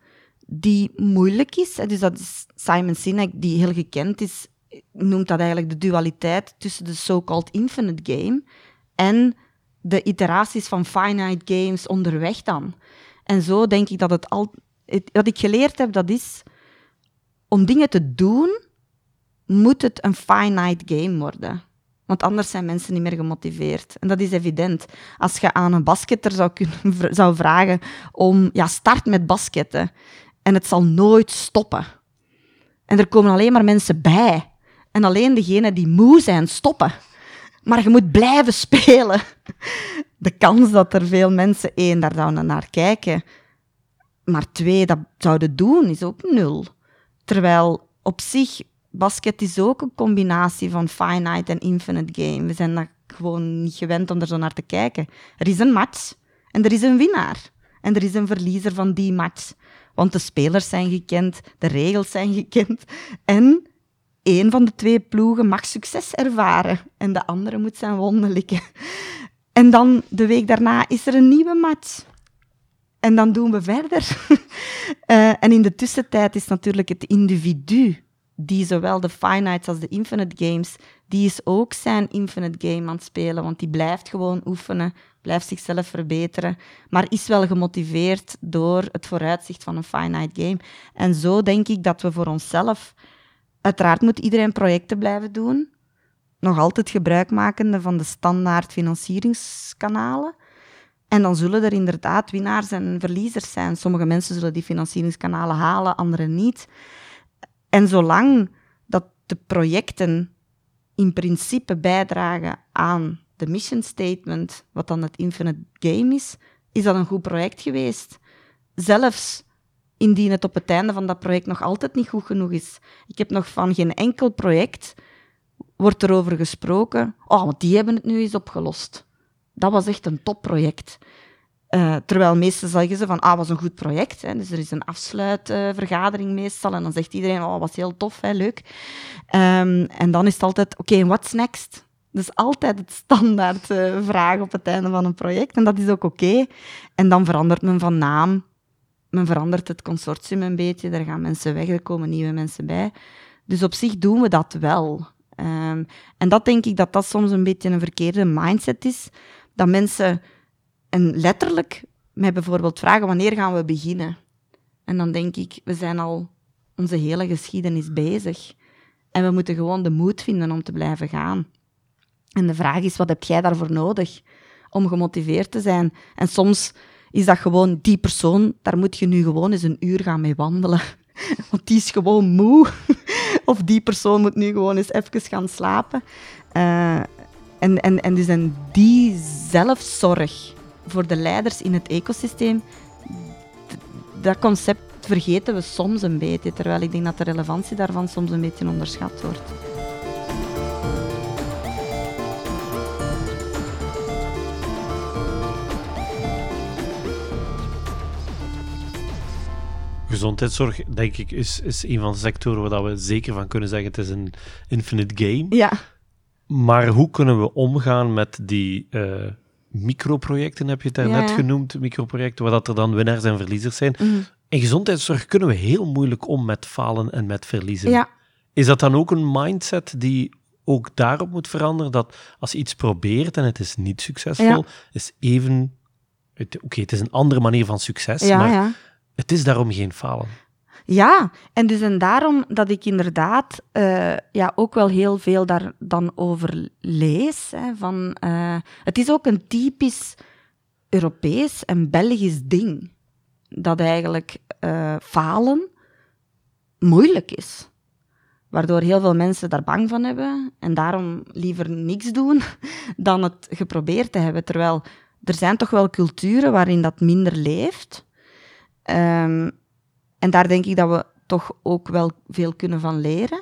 die moeilijk is. Dus dat is Simon Sinek, die heel gekend is, noemt dat eigenlijk de dualiteit tussen de so-called infinite game en de iteraties van finite games onderweg dan. En zo denk ik dat het al... wat ik geleerd heb, dat is om dingen te doen, moet het een finite game worden. Want anders zijn mensen niet meer gemotiveerd. En dat is evident. Als je aan een basketter zou, kunnen, zou vragen om... Ja, start met basketten. En het zal nooit stoppen. En er komen alleen maar mensen bij. En alleen degenen die moe zijn, stoppen. Maar je moet blijven spelen. De kans dat er veel mensen, één, daar zouden naar kijken, maar twee, dat zouden doen, is ook nul. Terwijl op zich basket is ook een combinatie van finite en infinite game. We zijn daar gewoon niet gewend om er zo naar te kijken. Er is een match en er is een winnaar. En er is een verliezer van die match. Want de spelers zijn gekend, de regels zijn gekend. En één van de twee ploegen mag succes ervaren en de andere moet zijn wonden likken. En dan de week daarna is er een nieuwe match. En dan doen we verder. uh, en in de tussentijd is natuurlijk het individu, die zowel de finite als de infinite games, die is ook zijn infinite game aan het spelen, want die blijft gewoon oefenen, blijft zichzelf verbeteren, maar is wel gemotiveerd door het vooruitzicht van een finite game. En zo denk ik dat we voor onszelf, uiteraard moet iedereen projecten blijven doen, nog altijd gebruik makende van de standaard financieringskanalen. En dan zullen er inderdaad winnaars en verliezers zijn. Sommige mensen zullen die financieringskanalen halen, anderen niet. En zolang dat de projecten in principe bijdragen aan de mission statement, wat dan het Infinite Game is, is dat een goed project geweest. Zelfs indien het op het einde van dat project nog altijd niet goed genoeg is. Ik heb nog van geen enkel project wordt erover gesproken. Oh, want die hebben het nu eens opgelost. Dat was echt een topproject. Uh, terwijl meestal zeggen ze van, ah, was een goed project. Hè. Dus er is een afsluitvergadering meestal. En dan zegt iedereen, oh, was heel tof, hè, leuk. Um, en dan is het altijd, oké, okay, what's next? Dus altijd het standaard uh, vraag op het einde van een project. En dat is ook oké. En dan verandert men van naam. Men verandert het consortium een beetje. Er gaan mensen weg, er komen nieuwe mensen bij. Dus op zich doen we dat wel. Um, en dat denk ik dat dat soms een beetje een verkeerde mindset is. Dat mensen en letterlijk mij bijvoorbeeld vragen wanneer gaan we beginnen. En dan denk ik, we zijn al onze hele geschiedenis bezig. En we moeten gewoon de moed vinden om te blijven gaan. En de vraag is, wat heb jij daarvoor nodig om gemotiveerd te zijn? En soms is dat gewoon die persoon, daar moet je nu gewoon eens een uur gaan mee wandelen. Want die is gewoon moe. Of die persoon moet nu gewoon eens even gaan slapen. Uh, en, en, en dus en die zelfzorg voor de leiders in het ecosysteem, dat concept vergeten we soms een beetje, terwijl ik denk dat de relevantie daarvan soms een beetje onderschat wordt. Gezondheidszorg, denk ik, is, is een van de sectoren waar we zeker van kunnen zeggen het is een infinite game. Ja. Maar hoe kunnen we omgaan met die uh, microprojecten, heb je het daarnet ja. genoemd, microprojecten, waar dat er dan winnaars en verliezers zijn. Mhm. In gezondheidszorg kunnen we heel moeilijk om met falen en met verliezen. Ja. Is dat dan ook een mindset die ook daarop moet veranderen, dat als je iets probeert en het is niet succesvol, Ja. is even... Oké, het is een andere manier van succes, maar het is daarom geen falen. Ja, en dus en daarom dat ik inderdaad eh, ja, ook wel heel veel daar dan over lees. Hè, van, eh, het is ook een typisch Europees en Belgisch ding. Dat eigenlijk eh, falen moeilijk is. Waardoor heel veel mensen daar bang van hebben en daarom liever niks doen dan het geprobeerd te hebben. Terwijl er zijn toch wel culturen waarin dat minder leeft. Ehm, en daar denk ik dat we toch ook wel veel kunnen van leren.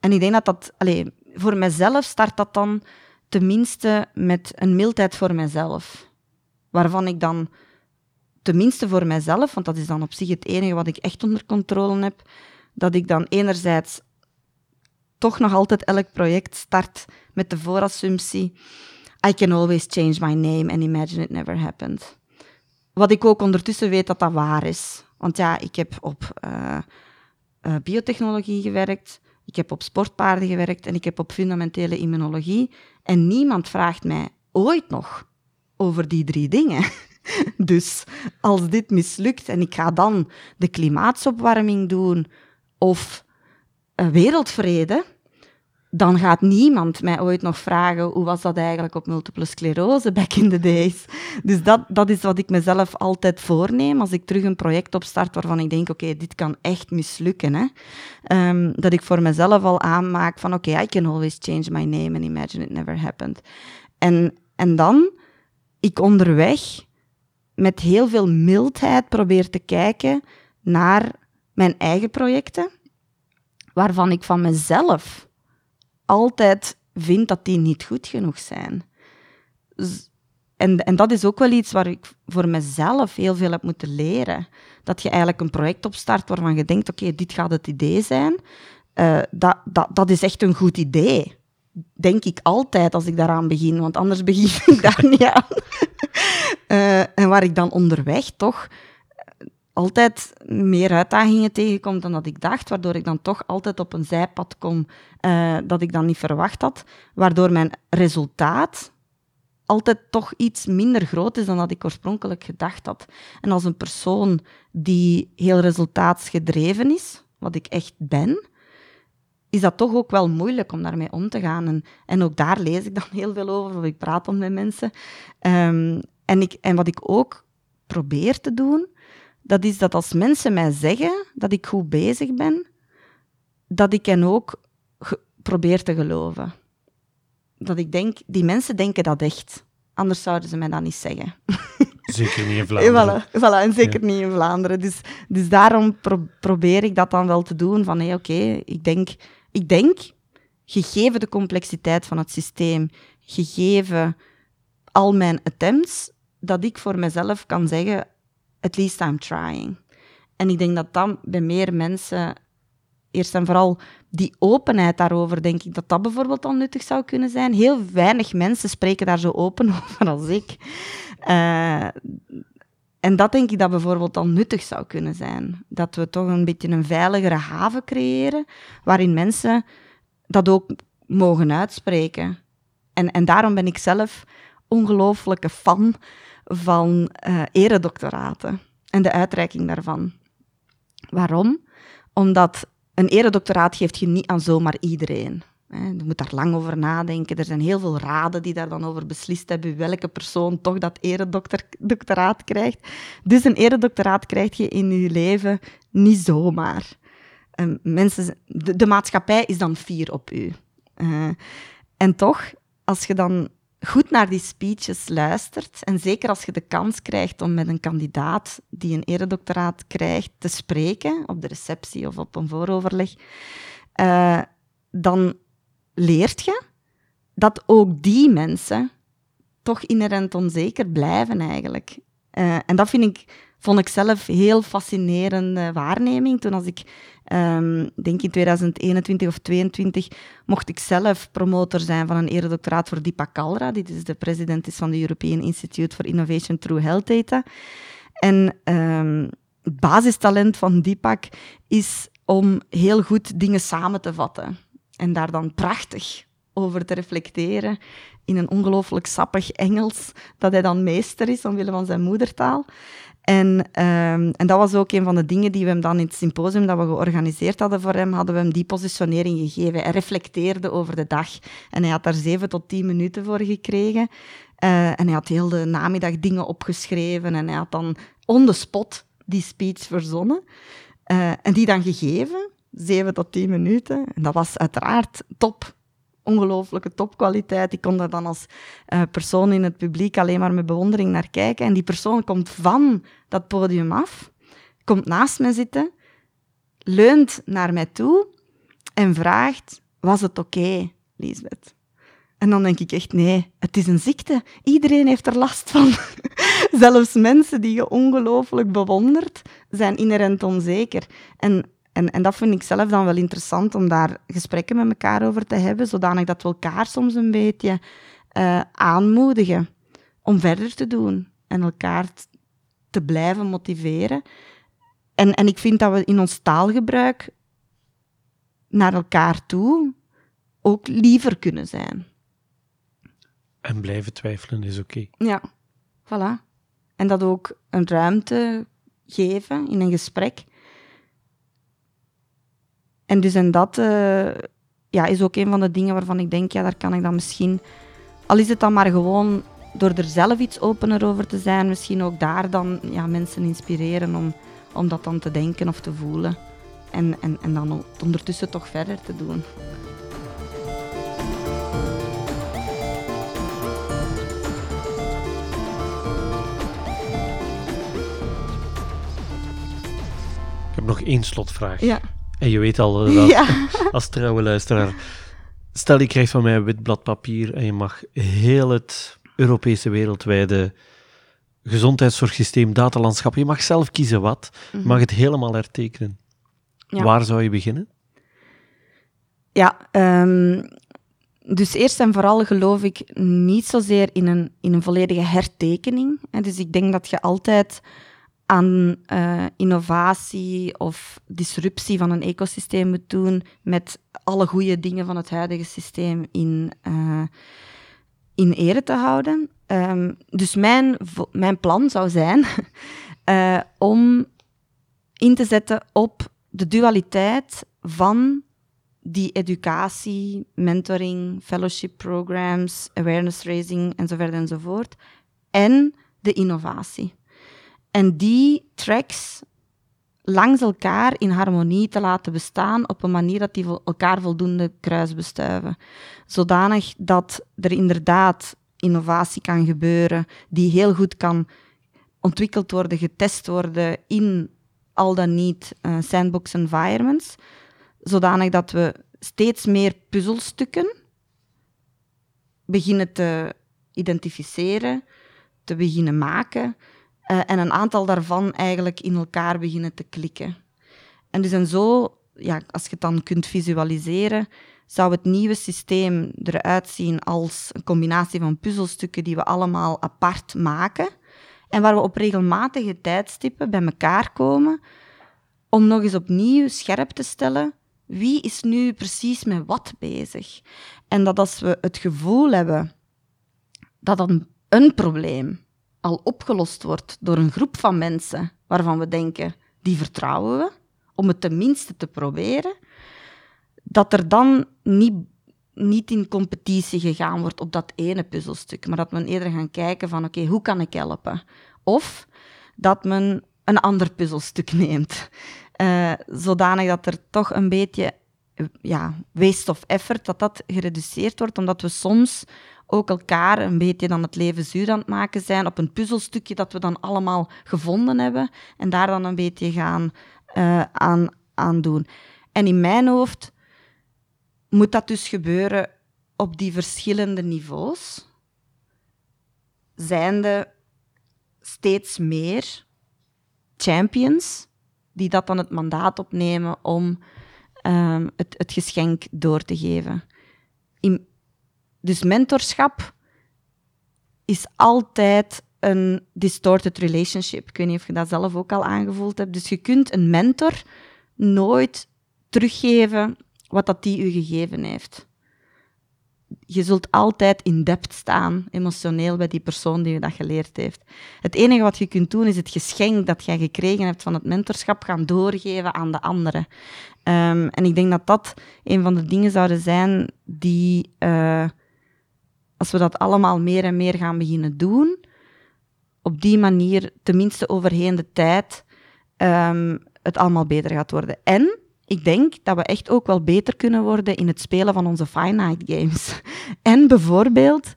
En ik denk dat dat, allee, voor mezelf start dat dan tenminste met een mildheid voor mezelf. Waarvan ik dan, tenminste voor mezelf, want dat is dan op zich het enige wat ik echt onder controle heb, dat ik dan enerzijds toch nog altijd elk project start met de voorassumptie I can always change my name and imagine it never happened. Wat ik ook ondertussen weet dat dat waar is. Want ja, ik heb op uh, uh, biotechnologie gewerkt, ik heb op sportpaarden gewerkt en ik heb op fundamentele immunologie. En niemand vraagt mij ooit nog over die drie dingen. dus als dit mislukt en ik ga dan de klimaatsopwarming doen of wereldvrede, dan gaat niemand mij ooit nog vragen hoe was dat eigenlijk op multiple sclerose back in the days. Dus dat, dat is wat ik mezelf altijd voorneem als ik terug een project opstart waarvan ik denk, oké, dit kan echt mislukken. Hè? Um, dat ik voor mezelf al aanmaak van, oké, I can always change my name and imagine it never happened. En, en dan, ik onderweg met heel veel mildheid probeer te kijken naar mijn eigen projecten, waarvan ik van mezelf altijd vind dat die niet goed genoeg zijn. en, en dat is ook wel iets waar ik voor mezelf heel veel heb moeten leren. Dat je eigenlijk een project opstart waarvan je denkt, oké, dit gaat het idee zijn. Uh, dat, dat, dat is echt een goed idee. Denk ik altijd als ik daaraan begin, want anders begin ik daar niet aan. Uh, en waar ik dan onderweg toch altijd meer uitdagingen tegenkom dan dat ik dacht, waardoor ik dan toch altijd op een zijpad kom uh, dat ik dan niet verwacht had, waardoor mijn resultaat altijd toch iets minder groot is dan dat ik oorspronkelijk gedacht had. En als een persoon die heel resultaatsgedreven is, wat ik echt ben, is dat toch ook wel moeilijk om daarmee om te gaan. En, en ook daar lees ik dan heel veel over, of ik praat dan met mensen. Um, en, ik, en wat ik ook probeer te doen, dat is dat als mensen mij zeggen dat ik goed bezig ben, dat ik hen ook probeer te geloven. Dat ik denk, die mensen denken dat echt. Anders zouden ze mij dat niet zeggen. Zeker niet in Vlaanderen. voilà, voilà en zeker niet in Vlaanderen. Dus, dus daarom probeer ik dat dan wel te doen. Van, hé, oké, ik, denk, ik denk, gegeven de complexiteit van het systeem, gegeven al mijn attempts, dat ik voor mezelf kan zeggen, at least I'm trying. En ik denk dat dan bij meer mensen, eerst en vooral die openheid daarover, denk ik dat dat bijvoorbeeld al nuttig zou kunnen zijn. Heel weinig mensen spreken daar zo open over als ik. Uh, en dat denk ik dat bijvoorbeeld al nuttig zou kunnen zijn. Dat we toch een beetje een veiligere haven creëren, waarin mensen dat ook mogen uitspreken. En, en daarom ben ik zelf ongelooflijke fan van uh, eredoctoraten en de uitreiking daarvan. Waarom? Omdat een eredoctoraat geeft je niet aan zomaar iedereen. Je moet daar lang over nadenken. Er zijn heel veel raden die daar dan over beslist hebben welke persoon toch dat eredoctoraat krijgt. Dus een eredoctoraat krijg je in je leven niet zomaar. Um, mensen, de, de, maatschappij is dan fier op u. Uh, en toch, als je dan goed naar die speeches luistert, en zeker als je de kans krijgt om met een kandidaat die een eredoctoraat krijgt te spreken, op de receptie of op een vooroverleg, uh, dan leert je dat ook die mensen toch inherent onzeker blijven eigenlijk. Uh, en dat vind ik, vond ik zelf heel fascinerende waarneming. Toen als ik Um, denk in 2021 of 2022 mocht ik zelf promotor zijn van een eredoctoraat voor Deepak Kalra. Dit is de president is van de European Institute for Innovation Through Health Data. En um, het basistalent van Deepak is om heel goed dingen samen te vatten. En daar dan prachtig over te reflecteren in een ongelooflijk sappig Engels, dat hij dan meester is omwille van zijn moedertaal. En, um, en dat was ook een van de dingen die we hem dan in het symposium dat we georganiseerd hadden voor hem, hadden we hem die positionering gegeven. Hij reflecteerde over de dag en hij had daar zeven tot tien minuten voor gekregen. Uh, en hij had heel de namiddag dingen opgeschreven en hij had dan on the spot die speech verzonnen. Uh, en die dan gegeven, zeven tot tien minuten. En dat was uiteraard top ongelooflijke topkwaliteit. Ik kon daar dan als uh, persoon in het publiek alleen maar met bewondering naar kijken. En die persoon komt van dat podium af, komt naast mij zitten, leunt naar mij toe en vraagt: Was het oké, okay, Lisbeth? En dan denk ik echt, nee, het is een ziekte. Iedereen heeft er last van. Zelfs mensen die je ongelooflijk bewondert, zijn inherent onzeker. En en, en dat vind ik zelf dan wel interessant om daar gesprekken met elkaar over te hebben, zodanig dat we elkaar soms een beetje uh, aanmoedigen om verder te doen en elkaar te blijven motiveren. En, en ik vind dat we in ons taalgebruik naar elkaar toe ook liever kunnen zijn. En blijven twijfelen is oké. Okay. Ja, voilà. En dat ook een ruimte geven in een gesprek en dus en dat uh, ja, is ook een van de dingen waarvan ik denk, ja, daar kan ik dan misschien, al is het dan maar gewoon door er zelf iets opener over te zijn, misschien ook daar dan ja, mensen inspireren om, om dat dan te denken of te voelen. En, en, en dan ondertussen toch verder te doen. Ik heb nog één slotvraag. Ja. En je weet al uh, dat, als trouwe luisteraar. Stel, je krijgt van mij een wit blad papier en je mag heel het Europese wereldwijde gezondheidszorgsysteem, datalandschap. Je mag zelf kiezen wat, je mag mhm. het helemaal hertekenen. Waar zou je beginnen? Ja, um, dus eerst en vooral geloof ik niet zozeer in een, in een volledige hertekening. Dus ik denk dat je altijd aan uh, innovatie of disruptie van een ecosysteem moet doen met alle goede dingen van het huidige systeem in, uh, in ere te houden. Um, dus mijn, mijn plan zou zijn uh, om in te zetten op de dualiteit van die educatie, mentoring, fellowship programs, awareness raising enzovoort enzovoort. En de innovatie. En die tracks langs elkaar in harmonie te laten bestaan op een manier dat die elkaar voldoende kruisbestuiven. Zodanig dat er inderdaad innovatie kan gebeuren die heel goed kan ontwikkeld worden, getest worden in al dan niet uh, sandbox environments, zodanig dat we steeds meer puzzelstukken beginnen te identificeren, te beginnen maken uh, en een aantal daarvan eigenlijk in elkaar beginnen te klikken. En dus en zo, ja, als je het dan kunt visualiseren, zou het nieuwe systeem eruit zien als een combinatie van puzzelstukken die we allemaal apart maken en waar we op regelmatige tijdstippen bij elkaar komen om nog eens opnieuw scherp te stellen wie is nu precies met wat bezig. En dat als we het gevoel hebben dat dan een probleem al opgelost wordt door een groep van mensen waarvan we denken, die vertrouwen we, om het tenminste te proberen, dat er dan niet, niet in competitie gegaan wordt op dat ene puzzelstuk, maar dat men eerder gaan kijken van oké, hoe kan ik helpen? Of dat men een ander puzzelstuk neemt. Uh, zodanig dat er toch een beetje ja, waste of effort, dat dat gereduceerd wordt, omdat we soms ook elkaar een beetje dan het leven zuur aan het maken zijn op een puzzelstukje dat we dan allemaal gevonden hebben en daar dan een beetje gaan uh, aan, aan doen. En in mijn hoofd moet dat dus gebeuren op die verschillende niveaus, zijnde steeds meer champions die dat dan het mandaat opnemen om um, het, het geschenk door te geven. In, dus mentorschap is altijd een distorted relationship. Ik weet niet of je dat zelf ook al aangevoeld hebt. Dus je kunt een mentor nooit teruggeven wat dat die u gegeven heeft je zult altijd in depth staan, emotioneel, bij die persoon die je dat geleerd heeft. Het enige wat je kunt doen, is het geschenk dat jij gekregen hebt van het mentorschap gaan doorgeven aan de anderen. Um, en ik denk dat dat een van de dingen zouden zijn die, uh, als we dat allemaal meer en meer gaan beginnen doen, op die manier, tenminste overheen de tijd, um, het allemaal beter gaat worden. En ik denk dat we echt ook wel beter kunnen worden in het spelen van onze finite games. En bijvoorbeeld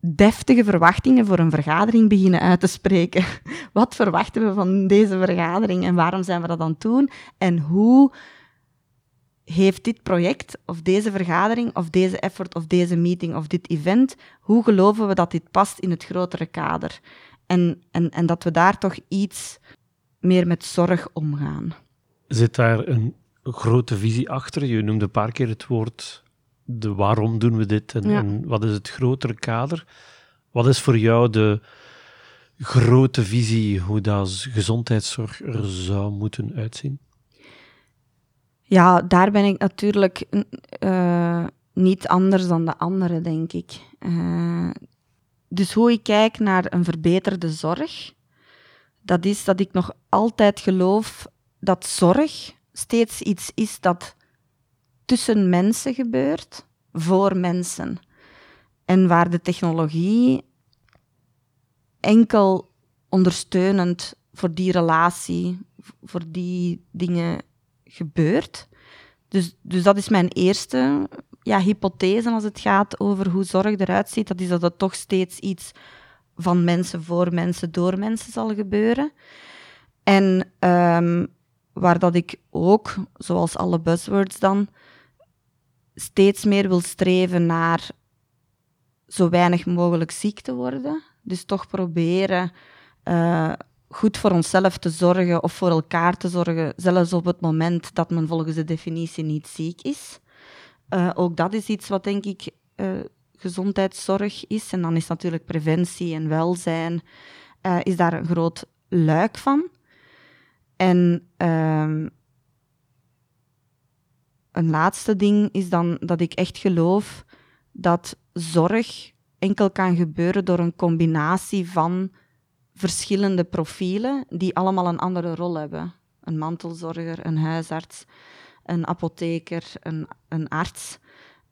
deftige verwachtingen voor een vergadering beginnen uit te spreken. Wat verwachten we van deze vergadering en waarom zijn we dat aan het doen? En hoe heeft dit project of deze vergadering of deze effort of deze meeting of dit event, hoe geloven we dat dit past in het grotere kader? En, en, en dat we daar toch iets meer met zorg omgaan. Zit daar een grote visie achter. Je noemde een paar keer het woord de waarom doen we dit en, en, wat is het grotere kader. Wat is voor jou de grote visie hoe dat gezondheidszorg er zou moeten uitzien? Ja, daar ben ik natuurlijk uh, niet anders dan de anderen, denk ik. Uh, dus hoe ik kijk naar een verbeterde zorg, dat is dat ik nog altijd geloof dat zorg steeds iets is dat tussen mensen gebeurt, voor mensen. En waar de technologie enkel ondersteunend voor die relatie, voor die dingen gebeurt. Dus, dus dat is mijn eerste ja, hypothese als het gaat over hoe zorg eruit ziet. Dat is dat het toch steeds iets van mensen voor mensen door mensen zal gebeuren. En um, waar dat ik ook, zoals alle buzzwords dan, steeds meer wil streven naar zo weinig mogelijk ziek te worden. Dus toch proberen uh, goed voor onszelf te zorgen of voor elkaar te zorgen, zelfs op het moment dat men volgens de definitie niet ziek is. Uh, ook dat is iets wat denk ik uh, gezondheidszorg is. En dan is natuurlijk preventie en welzijn is daar een groot luik van. En ehm, een laatste ding is dan dat ik echt geloof dat zorg enkel kan gebeuren door een combinatie van verschillende profielen die allemaal een andere rol hebben. Een mantelzorger, een huisarts, een apotheker, een, een arts.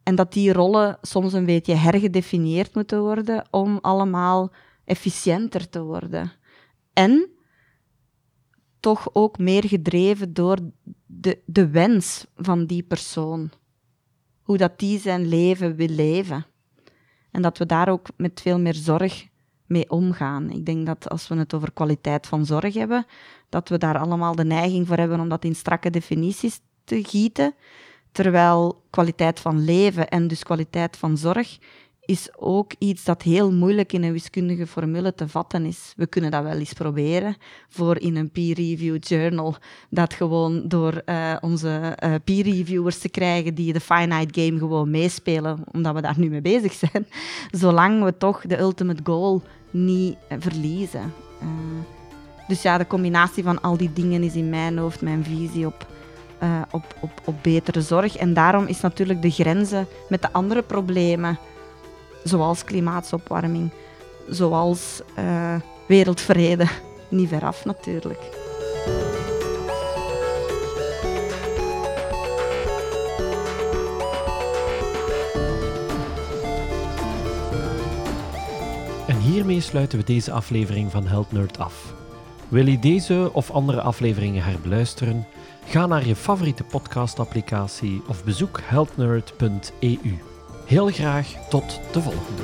En dat die rollen soms een beetje hergedefinieerd moeten worden om allemaal efficiënter te worden. En toch ook meer gedreven door de, de wens van die persoon. Hoe dat die zijn leven wil leven. En dat we daar ook met veel meer zorg mee omgaan. Ik denk dat als we het over kwaliteit van zorg hebben, dat we daar allemaal de neiging voor hebben om dat in strakke definities te gieten. Terwijl kwaliteit van leven en dus kwaliteit van zorg is ook iets dat heel moeilijk in een wiskundige formule te vatten is. We kunnen dat wel eens proberen voor in een peer-reviewed journal, dat gewoon door uh, onze uh, peer-reviewers te krijgen die de finite game gewoon meespelen, omdat we daar nu mee bezig zijn, zolang we toch de ultimate goal niet uh, verliezen. dus ja, de combinatie van al die dingen is in mijn hoofd mijn visie op op, op, op betere zorg. En daarom is natuurlijk de grenzen met de andere problemen zoals klimaatopwarming, zoals wereldvrede, niet veraf natuurlijk. Hiermee sluiten we deze aflevering van Health Nerd af. Wil je deze of andere afleveringen herbeluisteren? Ga naar je favoriete podcastapplicatie of bezoek healthnerd.eu. Heel graag tot de volgende.